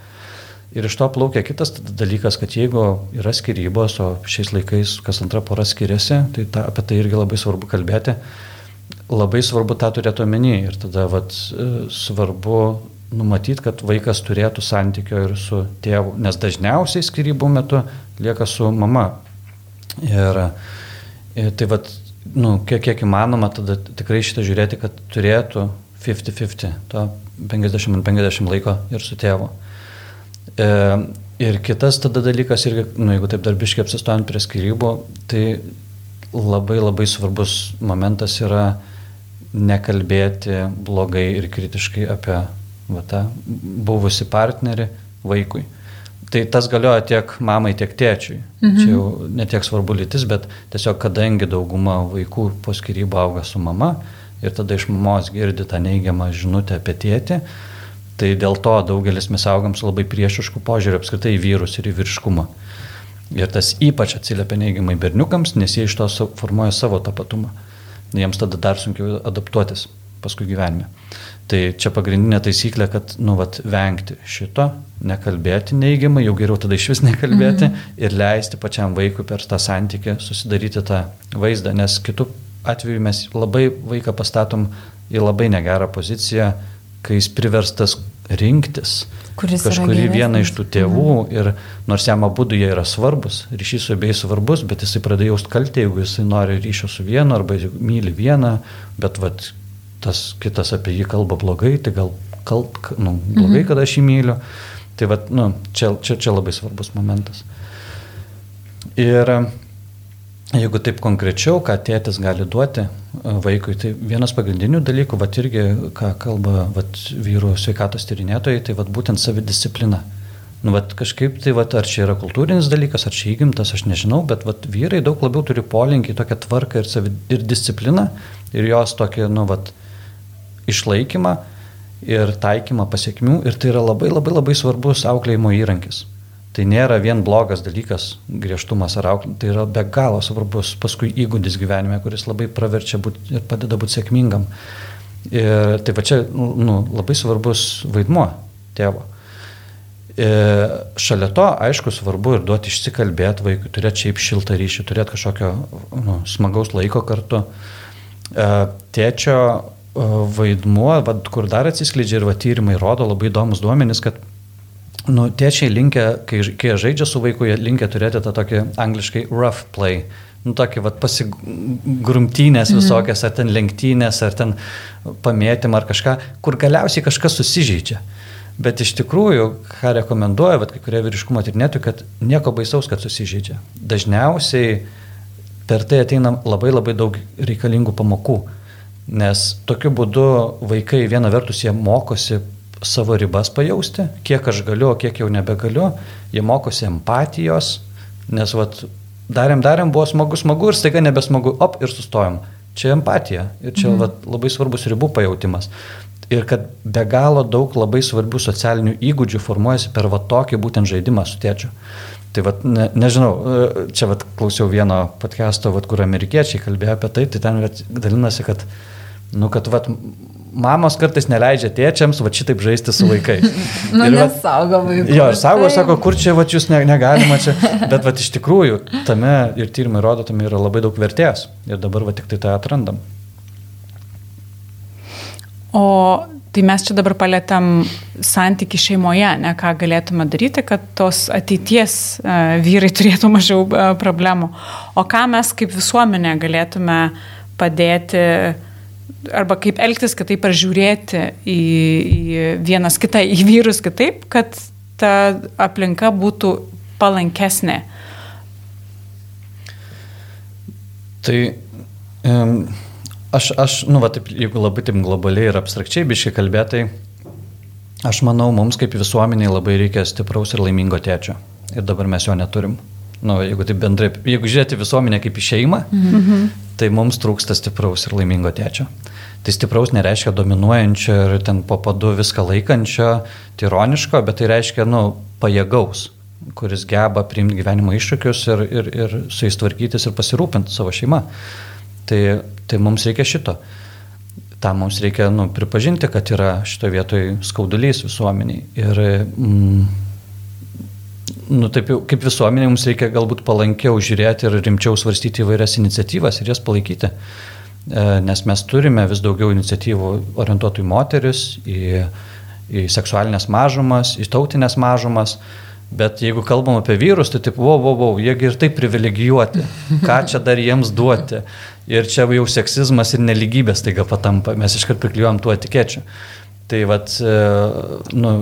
Ir iš to plaukia kitas dalykas, kad jeigu yra skirybos, o šiais laikais kas antra pora skiriasi, tai ta, apie tai irgi labai svarbu kalbėti. Labai svarbu tą turėti omeny ir tada vat, svarbu numatyti, kad vaikas turėtų santykio ir su tėvu, nes dažniausiai skirybų metu lieka su mama. Ir, ir tai vad, nu, kiek, kiek įmanoma, tada tikrai šitą žiūrėti, kad turėtų 50-50, to 50-50 laiko ir su tėvu. E, ir kitas tada dalykas, irgi, nu, jeigu taip darbiškai apsistojant prie skirybų, tai labai labai svarbus momentas yra nekalbėti blogai ir kritiškai apie va, tą buvusi partnerį vaikui. Tai tas galioja tiek mamai, tiek tėčiui. Mhm. Čia jau netiek svarbu lytis, bet tiesiog kadangi dauguma vaikų po skirybų auga su mama ir tada iš mamos girdi tą neigiamą žinutę apie tėtį, tai dėl to daugelis mes augam su labai priešišku požiūriu apskritai į vyrus ir į virškumą. Ir tas ypač atsiliepia neigiamai berniukams, nes jie iš to formuoja savo tapatumą. Jiems tada dar sunkiau adaptuotis paskui gyvenime. Tai čia pagrindinė taisyklė, kad, nu, vat, vengti šito, nekalbėti neigiamai, jau geriau tada iš vis nekalbėti mm -hmm. ir leisti pačiam vaikui per tą santykį susidaryti tą vaizdą, nes kitų atveju mes labai vaiką pastatom į labai negerą poziciją, kai jis priverstas rinktis Kuris kažkurį vieną iš tų tėvų mhm. ir nors jam abu jie yra svarbus, ryšys su abiejais svarbus, bet jisai pradėjo jaust kaltę, jeigu jisai nori ryšio su vienu arba myli vieną, bet vat, tas kitas apie jį kalba blogai, tai gal kalt, nu, blogai, mhm. kad aš jį myliu. Tai va, nu, čia, čia, čia labai svarbus momentas. Ir jeigu taip konkrečiau, ką tėtis gali duoti e, vaikui, tai vienas pagrindinių dalykų, va irgi, ką kalba va, vyrų sveikatos tyrinėtojai, tai va būtent savidisciplina. Nu, vat, kažkaip tai, vat, ar čia yra kultūrinis dalykas, ar čia įgimtas, aš nežinau, bet vat, vyrai daug labiau turi polinkį į tokią tvarką ir, savi, ir discipliną ir jos tokį, nu, vat, išlaikymą ir taikymą pasiekmių ir tai yra labai labai labai svarbus auklėjimo įrankis. Tai nėra vien blogas dalykas griežtumas ar auklėjimas, tai yra be galo svarbus paskui įgūdis gyvenime, kuris labai praverčia būt, ir padeda būti sėkmingam. Ir tai va čia nu, labai svarbus vaidmuo tėvo. Ir šalia to, aišku, svarbu ir duoti išsikalbėti vaikui, turėti šiaip šiltą ryšį, turėti kažkokio nu, smagaus laiko kartu. E, tėčio vaidmuo, vad, kur dar atsiskleidžia ir va, tyrimai rodo labai įdomus duomenys, kad nu, tėčiai linkia, kai, kai žaidžia su vaiku, jie linkia turėti tą tokį angliškai rough play. Nu, tokį, vad, pasigrumtynės mhm. visokias, ar ten lenktynės, ar ten pamėtymą, ar kažką, kur galiausiai kažkas susižeidžia. Mhm. Bet iš tikrųjų, ką rekomenduoja, bet kai kurie vyriškumo tyrinėtojai, kad nieko baisaus, kad susižeidžia. Dažniausiai per tai ateina labai labai daug reikalingų pamokų, nes tokiu būdu vaikai viena vertus jie mokosi savo ribas pajausti, kiek aš galiu, kiek jau nebegaliu, jie mokosi empatijos, nes vat, darėm, darėm, buvo smagu, smagu ir staiga nebesmagu, op ir sustojom. Čia empatija ir čia mhm. vat, labai svarbus ribų pajautimas ir kad be galo daug labai svarbių socialinių įgūdžių formuojasi per va tokį būtent žaidimą su tėčiu. Tai vad, ne, nežinau, e, čia vad klausiau vieno podcast'o, vat, kur amerikiečiai kalbėjo apie tai, tai ten vat, dalinasi, kad, nu, kad vat, mamos kartais neleidžia tėčiams va šitaip žaisti su vaikais. nu, ir, vat, nesaugo vaikų. Jo, ir saugo, sako, kur čia va jūs ne, negalima čia. Bet va iš tikrųjų tame ir tyrimai rodo, tame yra labai daug vertės. Ir dabar va tik tai tą atrandam. O tai mes čia dabar palėtėm santyki šeimoje, ne ką galėtume daryti, kad tos ateities uh, vyrai turėtų mažiau uh, problemų. O ką mes kaip visuomenė galėtume padėti arba kaip elgtis kitaip ar žiūrėti į, į vienas kitą, į vyrus kitaip, kad ta aplinka būtų palankesnė. Tai um, Aš, aš nu, va, taip, jeigu labai taip globaliai ir abstrakčiai biškai kalbėtai, aš manau, mums kaip visuomeniai labai reikia stipraus ir laimingo tėčio. Ir dabar mes jo neturim. Nu, jeigu taip bendrai, jeigu žiūrėti visuomenę kaip į šeimą, mhm. tai mums trūksta stipraus ir laimingo tėčio. Tai stipraus nereiškia dominuojančio ir ten po padu viską laikančio, tironiško, bet tai reiškia, nu, pajėgaus, kuris geba priimti gyvenimo iššūkius ir, ir, ir su jais tvarkytis ir pasirūpinti savo šeimą. Tai Tai mums reikia šito. Tam mums reikia nu, pripažinti, kad yra šitoje vietoje skaudulys visuomeniai. Ir mm, nu, taip jau kaip visuomenė mums reikia galbūt palankiau žiūrėti ir rimčiau svarstyti įvairias iniciatyvas ir jas palaikyti. E, nes mes turime vis daugiau iniciatyvų orientuotų į moteris, į, į seksualinės mažumas, į tautinės mažumas. Bet jeigu kalbam apie vyrus, tai taip, wow, wow, wow, jiegi ir taip privilegijuoti. Ką čia dar jiems duoti? Ir čia jau seksizmas ir neligybės taiga patampa. Mes iškart priklijuojam tuo etikečiu. Tai vad, e, nu,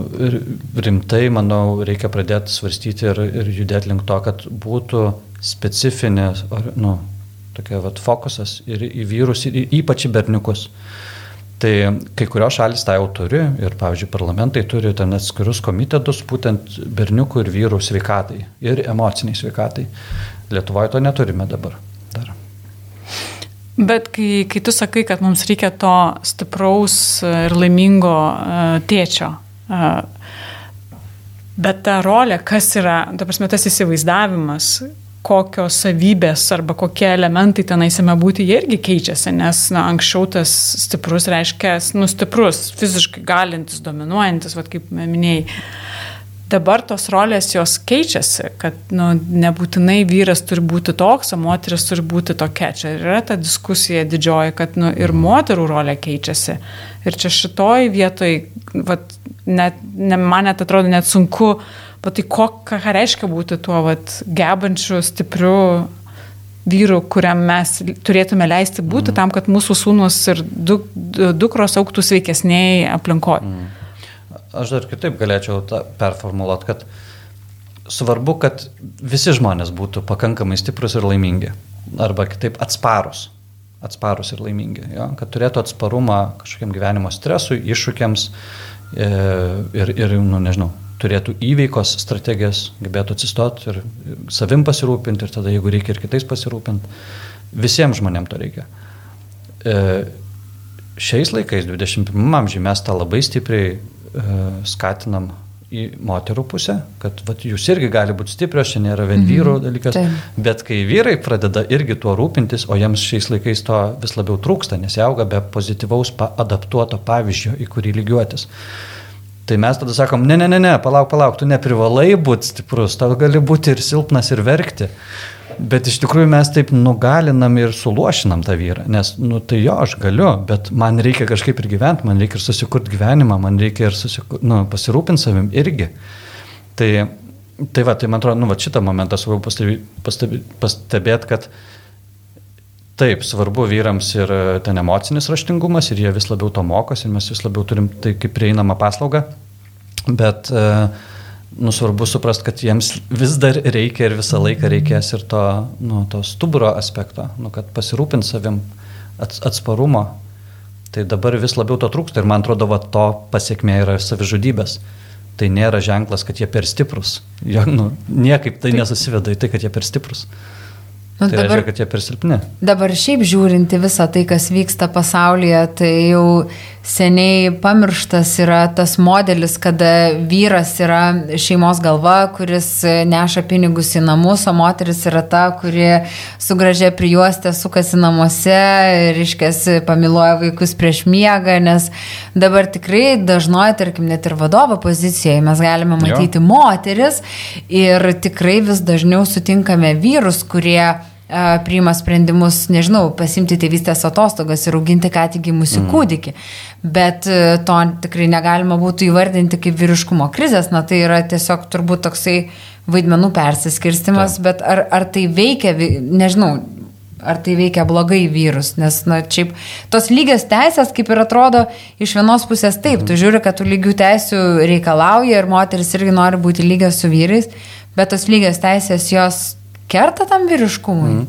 rimtai, manau, reikia pradėti svarstyti ir, ir judėti link to, kad būtų specifinės, nu, tokia vad fokusas ir į vyrus, ir ypač į berniukus. Tai kai kurios šalis tą jau turi ir, pavyzdžiui, parlamentai turi ten atskirus komitetus būtent berniukų ir vyrų sveikatai ir emociniai sveikatai. Lietuvoje to neturime dabar. Bet kai, kai tu sakai, kad mums reikia to stipraus ir laimingo uh, tėčio, uh, bet ta rolė, kas yra, ta prasme, tas įsivaizdavimas, kokios savybės arba kokie elementai tenaisime būti, jie irgi keičiasi, nes na, anksčiau tas stiprus reiškia, nu, stiprus, fiziškai galintis, dominuojantis, vad kaip minėjai. Dabar tos rolės jos keičiasi, kad nu, nebūtinai vyras turi būti toks, o moteris turi būti tokia. Čia yra ta diskusija didžioji, kad nu, ir moterų rolė keičiasi. Ir čia šitoj vietoj, vat, net, ne, man net atrodo net sunku, bet tai ko, ką reiškia būti tuo vat, gebančiu, stipriu vyru, kuriam mes turėtume leisti būti mm. tam, kad mūsų sūnus ir duk, dukros auktų sveikesniai aplinkoje. Mm. Aš dar kitaip galėčiau performuluoti, kad svarbu, kad visi žmonės būtų pakankamai stiprus ir laimingi. Arba kitaip atsparus. Atsparus ir laimingi. Jo? Kad turėtų atsparumą kažkokiam gyvenimo stresui, iššūkiams e, ir, ir nu, nežinau, turėtų įveikos strategijas, gebėtų atsistoti ir savim pasirūpinti ir tada, jeigu reikia ir kitais pasirūpinti. Visiems žmonėms to reikia. E, šiais laikais, 21 amžiai, mes tą labai stipriai skatinam į moterų pusę, kad vat, jūs irgi gali būti stiprios, čia nėra vien vyrų dalykas, Taip. bet kai vyrai pradeda irgi tuo rūpintis, o jiems šiais laikais to vis labiau trūksta, nes jie auga be pozityvaus adaptuoto pavyzdžio, į kurį lygiuotis. Tai mes tada sakom, ne, ne, ne, ne, palauk, palauk, tu neprivalai būti stiprus, tau gali būti ir silpnas, ir verkti. Bet iš tikrųjų mes taip nugalinam ir suluošinam tą vyrą, nes, nu tai jo, aš galiu, bet man reikia kažkaip ir gyventi, man reikia ir susikurti gyvenimą, man reikia ir susikur, nu, pasirūpinti savim irgi. Tai, tai va, tai man atrodo, nu va šitą momentą svarbu pastebėti, pastebėti, pastebėt, kad taip, svarbu vyrams ir e, ten emocinis raštingumas ir jie vis labiau to mokosi ir mes vis labiau turim tai kaip prieinamą paslaugą, bet uh, nu, svarbu suprast, kad jiems vis dar reikia ir visą laiką reikės ir to, nu, to stuburo aspekto, nu, kad pasirūpint savim ats, atsparumo. Tai dabar vis labiau to trūksta ir man atrodo, va, to pasiekmė yra savižudybės. Tai nėra ženklas, kad jie per stiprus. Jo, nu, niekaip tai nesusiveda į tai, kad jie per stiprus. Nu, Tai reiškia, kad jie per silpni. Dabar šiaip žiūrinti visą tai, kas vyksta pasaulyje, tai jau seniai pamirštas yra tas modelis, kada vyras yra šeimos galva, kuris neša pinigus į namus, o moteris yra ta, kuri su gražia prijuostė sukasi namuose ir iškės pamiloja vaikus prieš miegą, nes dabar tikrai dažnoji, tarkim, net ir vadovo pozicijoje mes galime matyti jo. moteris ir tikrai vis dažniau sutinkame vyrus, kurie priima sprendimus, nežinau, pasimti tėvystės atostogas ir auginti ką tik gimusi mm. kūdikį. Bet to tikrai negalima būtų įvardinti kaip vyriškumo krizės, na tai yra tiesiog turbūt toksai vaidmenų persiskirstimas, Ta. bet ar, ar tai veikia, nežinau, ar tai veikia blogai vyrus, nes, na, šiaip tos lygios teisės, kaip ir atrodo, iš vienos pusės taip, tu žiūri, kad tu lygių teisų reikalauja ir moteris irgi nori būti lygios su vyrais, bet tos lygios teisės jos kerta tam vyriškumui? Mm.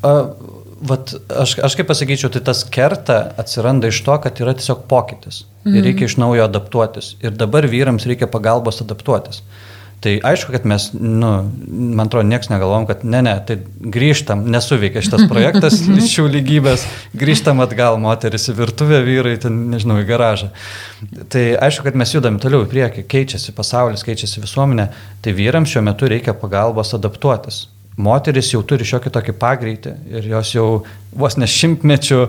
Uh, vat, aš, aš kaip pasakyčiau, tai tas kerta atsiranda iš to, kad yra tiesiog pokytis. Mm. Ir reikia iš naujo adaptuotis. Ir dabar vyrams reikia pagalbos adaptuotis. Tai aišku, kad mes, nu, man atrodo, niekas negalvom, kad ne, ne, tai grįžtam, nesuveikia šitas projektas lyčių lygybės, grįžtam atgal moteris į virtuvę, vyrai, ten, nežinau, į garažą. Tai aišku, kad mes judam toliau į priekį, keičiasi pasaulis, keičiasi visuomenė, tai vyrams šiuo metu reikia pagalbos adaptuotis moteris jau turi šiokį tokį pagreitį ir jos jau vos ne šimtmečių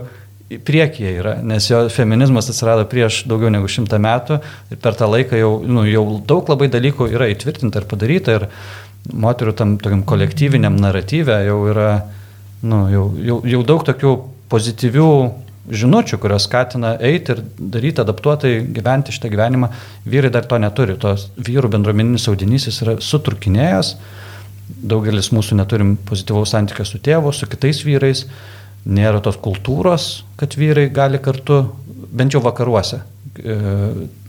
priekyje yra, nes jo feminizmas atsirado prieš daugiau negu šimtą metų ir per tą laiką jau, nu, jau daug labai dalykų yra įtvirtinta ir padaryta ir moterų tam tokiam kolektyviniam naratyve jau yra, nu, jau, jau, jau daug tokių pozityvių žinučių, kurios skatina eiti ir daryti adaptuotai gyventi šitą gyvenimą. Vyrai dar to neturi, tos vyrų bendruomeninis audinys jis yra suturkinėjęs, daugelis mūsų neturim pozityvaus santykio su tėvu, su kitais vyrais, nėra tos kultūros, kad vyrai gali kartu, bent jau vakaruose, e,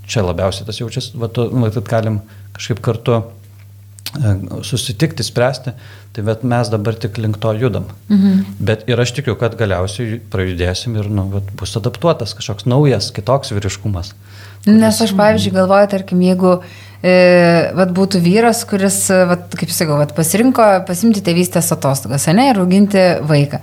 čia labiausiai tas jaučiasi, kad galim kažkaip kartu e, susitikti, spręsti, tai bet mes dabar tik link to judam. Mhm. Bet ir aš tikiu, kad galiausiai prajudėsim ir nu, vat, bus adaptuotas kažkoks naujas, kitoks vyriškumas. Nes aš, pavyzdžiui, galvoju, tarkim, jeigu e, vat, būtų vyras, kuris, vat, kaip sakau, vat, pasirinko pasimti tėvystės atostogas, ne, ir auginti vaiką.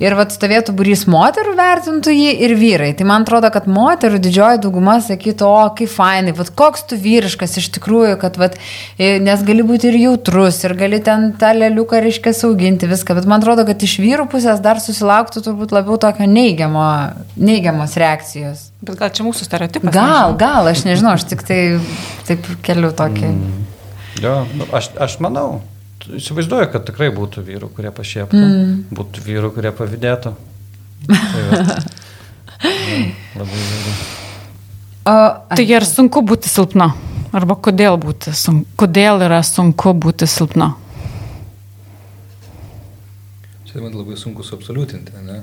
Ir vat, stovėtų burys moterų, vertintų jį ir vyrai. Tai man atrodo, kad moterų didžioji dauguma sakytų, o kaip fainai, vat, koks tu vyriškas iš tikrųjų, kad, vat, e, nes gali būti ir jautrus, ir gali ten tą leliuką reiškia auginti viską. Bet man atrodo, kad iš vyrų pusės dar susilauktų turbūt labiau tokio neigiamo, neigiamos reakcijos. Bet gal čia mūsų stereotipas? Gal, nežinau. gal, aš nežinau, aš tik tai taip keliu tokį. Mm. Jo, nu, aš, aš manau, įsivaizduoju, kad tikrai būtų vyrų, kurie pašieptų, mm. būtų vyrų, kurie pavydėtų. Tai, va, ja, labai įvairiai. O, tai ar sunku būti silpna? Arba kodėl, būti sunku, kodėl yra sunku būti silpna? Čia man labai sunku suabsoliutinti, ne?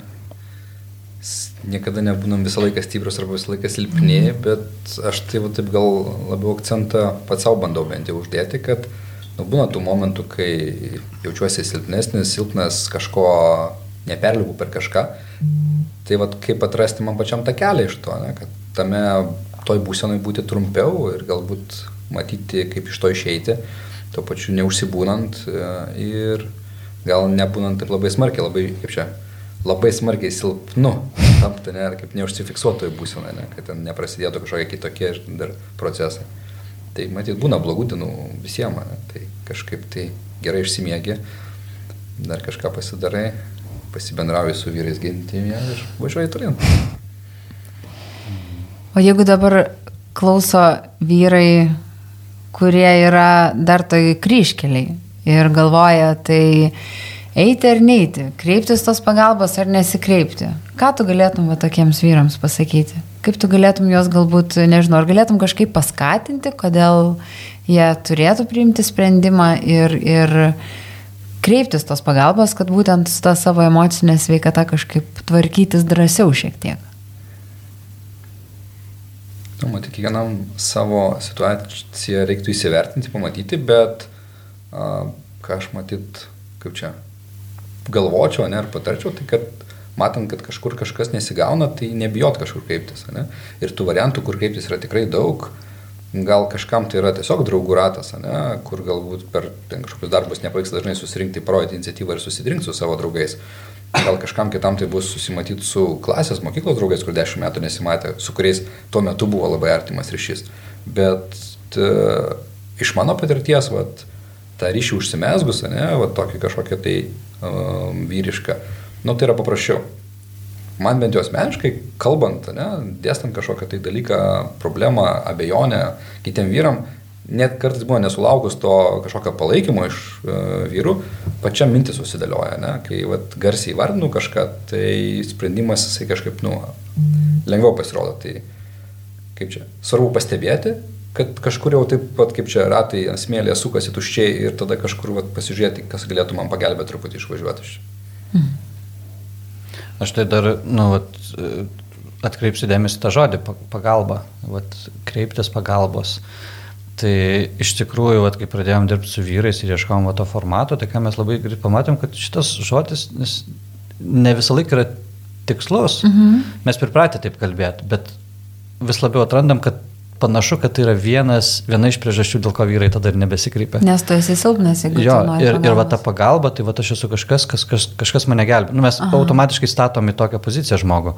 Niekada nebūnam visą laiką stiprus arba visą laiką silpni, mm. bet aš tai va, taip gal labiau akcentą pats savo bandau bent jau uždėti, kad nu, būna tų momentų, kai jaučiuosi silpnesnis, silpnas kažko neperlipu per kažką. Tai va, kaip atrasti man pačiam tą kelią iš to, ne, kad tame toj būsenai būti trumpiau ir galbūt matyti, kaip iš to išeiti, tuo pačiu neužsibūnant e, ir gal nebūnant taip labai smarkiai, labai, kaip čia, labai smarkiai silpnu tapti, ne, kaip neužsifiksuotojų būsena, ne, kad ten neprasidėtų kažkokie kitokie dar procesai. Tai matyt, būna blogų dienų visiems, ne? tai kažkaip tai gerai išsimiegi, dar kažką pasidarai, pasibendrauji su vyrais gintimi ir važiuoji turin. O jeigu dabar klauso vyrai, kurie yra dar toj kryškeliai ir galvoja, tai eiti ar neiti, kreiptis tos pagalbos ar nesikreipti, ką tu galėtum va tokiems vyrams pasakyti? Kaip tu galėtum juos galbūt, nežinau, ar galėtum kažkaip paskatinti, kodėl jie turėtų priimti sprendimą ir, ir kreiptis tos pagalbos, kad būtent tą savo emocinę sveikatą kažkaip tvarkytis drąsiau šiek tiek. Matyt, kiekvienam savo situaciją reiktų įsivertinti, pamatyti, bet a, ką aš matyt, kaip čia, galvočiau, ne, ar patarčiau, tai kad matant, kad kažkur kažkas nesigauna, tai nebijot kažkur kreiptis. Ne? Ir tų variantų, kur kreiptis yra tikrai daug. Gal kažkam tai yra tiesiog draugų ratas, ne? kur galbūt per kažkokius darbus nepavyks dažnai susirinkti, parodyti iniciatyvą ir susirinkti su savo draugais. Gal kažkam kitam tai bus susimatyti su klasės mokyklos draugais, kur dešimt metų nesimatė, su kuriais tuo metu buvo labai artimas ryšys. Bet t, iš mano patirties, vat, tą ryšį užsimesgus, ne, vat, tokį kažkokią tai um, vyrišką, nu tai yra paprasčiau. Man bent jau asmeniškai, kalbant, ne, dėstant kažkokią tai dalyką, problemą, abejonę kitiem vyram, net kartais buvo nesulaukus to kažkokio palaikymo iš uh, vyrų, pačia mintis susidėlioja, ne? kai vat, garsiai vardinu kažką, tai sprendimas jisai kažkaip, nu, lengviau pasirodo. Tai kaip čia, svarbu pastebėti, kad kažkur jau taip pat kaip čia ratai ant smėlė sukasi tuščiai ir tada kažkur vat, pasižiūrėti, kas galėtų man pagelbėti truputį išvažiuoti iš čia. Mhm. Aš tai dar, nu, vat, atkreipsiu dėmesį tą žodį pagalba, vat, kreiptis pagalbos. Tai iš tikrųjų, vat, kai pradėjom dirbti su vyrais ir ieškojom to formato, tai ką mes labai greit pamatėm, kad šitas žodis ne visą laiką yra tikslus. Mhm. Mes pripratę taip kalbėti, bet vis labiau atrandam, kad panašu, kad tai yra vienas, viena iš priežasčių, dėl ko vyrai tada ir nebesikreipia. Nes tu esi silpnas, jeigu jo, ir, pagalbos. ir va ta pagalba, tai va aš esu kažkas, kas, kas, kažkas mane gelbė. Nu, mes Aha. automatiškai statom į tokią poziciją žmogų.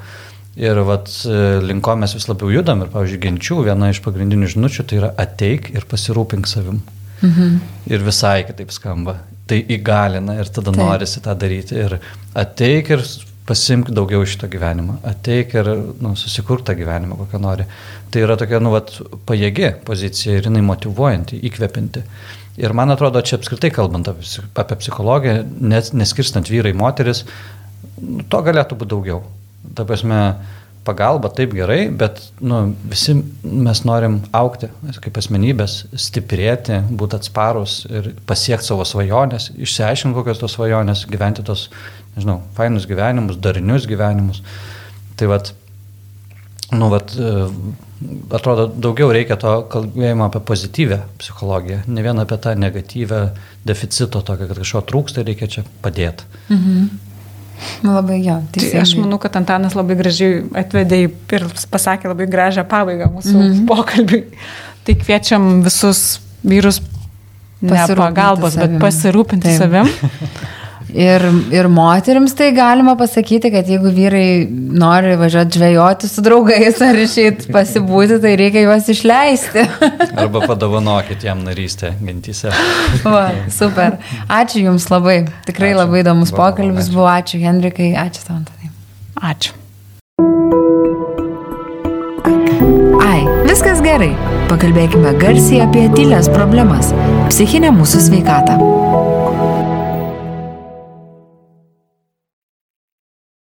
Ir vat, e, linko mes vis labiau judam ir, pavyzdžiui, genčių viena iš pagrindinių žinučių tai yra ateik ir pasirūpink savim. Mhm. Ir visai kitaip skamba. Tai įgalina ir tada Taip. norisi tą daryti. Ir ateik ir pasimk daugiau iš to gyvenimo. Ateik ir nu, susikurk tą gyvenimą, kokią nori. Tai yra tokia, nu, vat, pajėgi pozicija ir jinai motivuojanti, įkvepinti. Ir man atrodo, čia apskritai kalbant apie, psichologiją, nes, neskirstant vyrai, moteris, nu, to galėtų būti daugiau ta prasme, pagalba taip gerai, bet nu, visi mes norim aukti kaip asmenybės, stiprėti, būti atsparus ir pasiekti savo svajonės, išsiaiškinti kokios tos svajonės, gyventi tos, nežinau, fainus gyvenimus, darinius gyvenimus. Tai vad, nu, vat, atrodo, daugiau reikia to kalbėjimo apie pozityvę psichologiją, ne vien apie tą negatyvę deficito, tokio, kad kažko trūksta, reikia čia padėti. Mhm. Labai jo. Tai aš manau, kad Antanas labai gražiai atvedė ir pasakė labai gražią pabaigą mūsų mm -hmm. pokalbiui. Tai kviečiam visus vyrus ne pagalbos, savim. bet pasirūpinti Taip. savim. Ir, ir moteriams tai galima pasakyti, kad jeigu vyrai nori važiuoti žvejoti su draugais ar išeiti pasibūti, tai reikia juos išleisti. Arba padovanokit jam narystę gentyse. Va, super. Ačiū Jums labai. Tikrai ačiū. labai įdomus Va, pokalbis ačiū. buvo. Ačiū Henrikai, ačiū tau, Antanai. Ačiū. Ai, viskas gerai. Pakalbėkime garsiai apie tylės problemas - psichinę mūsų sveikatą.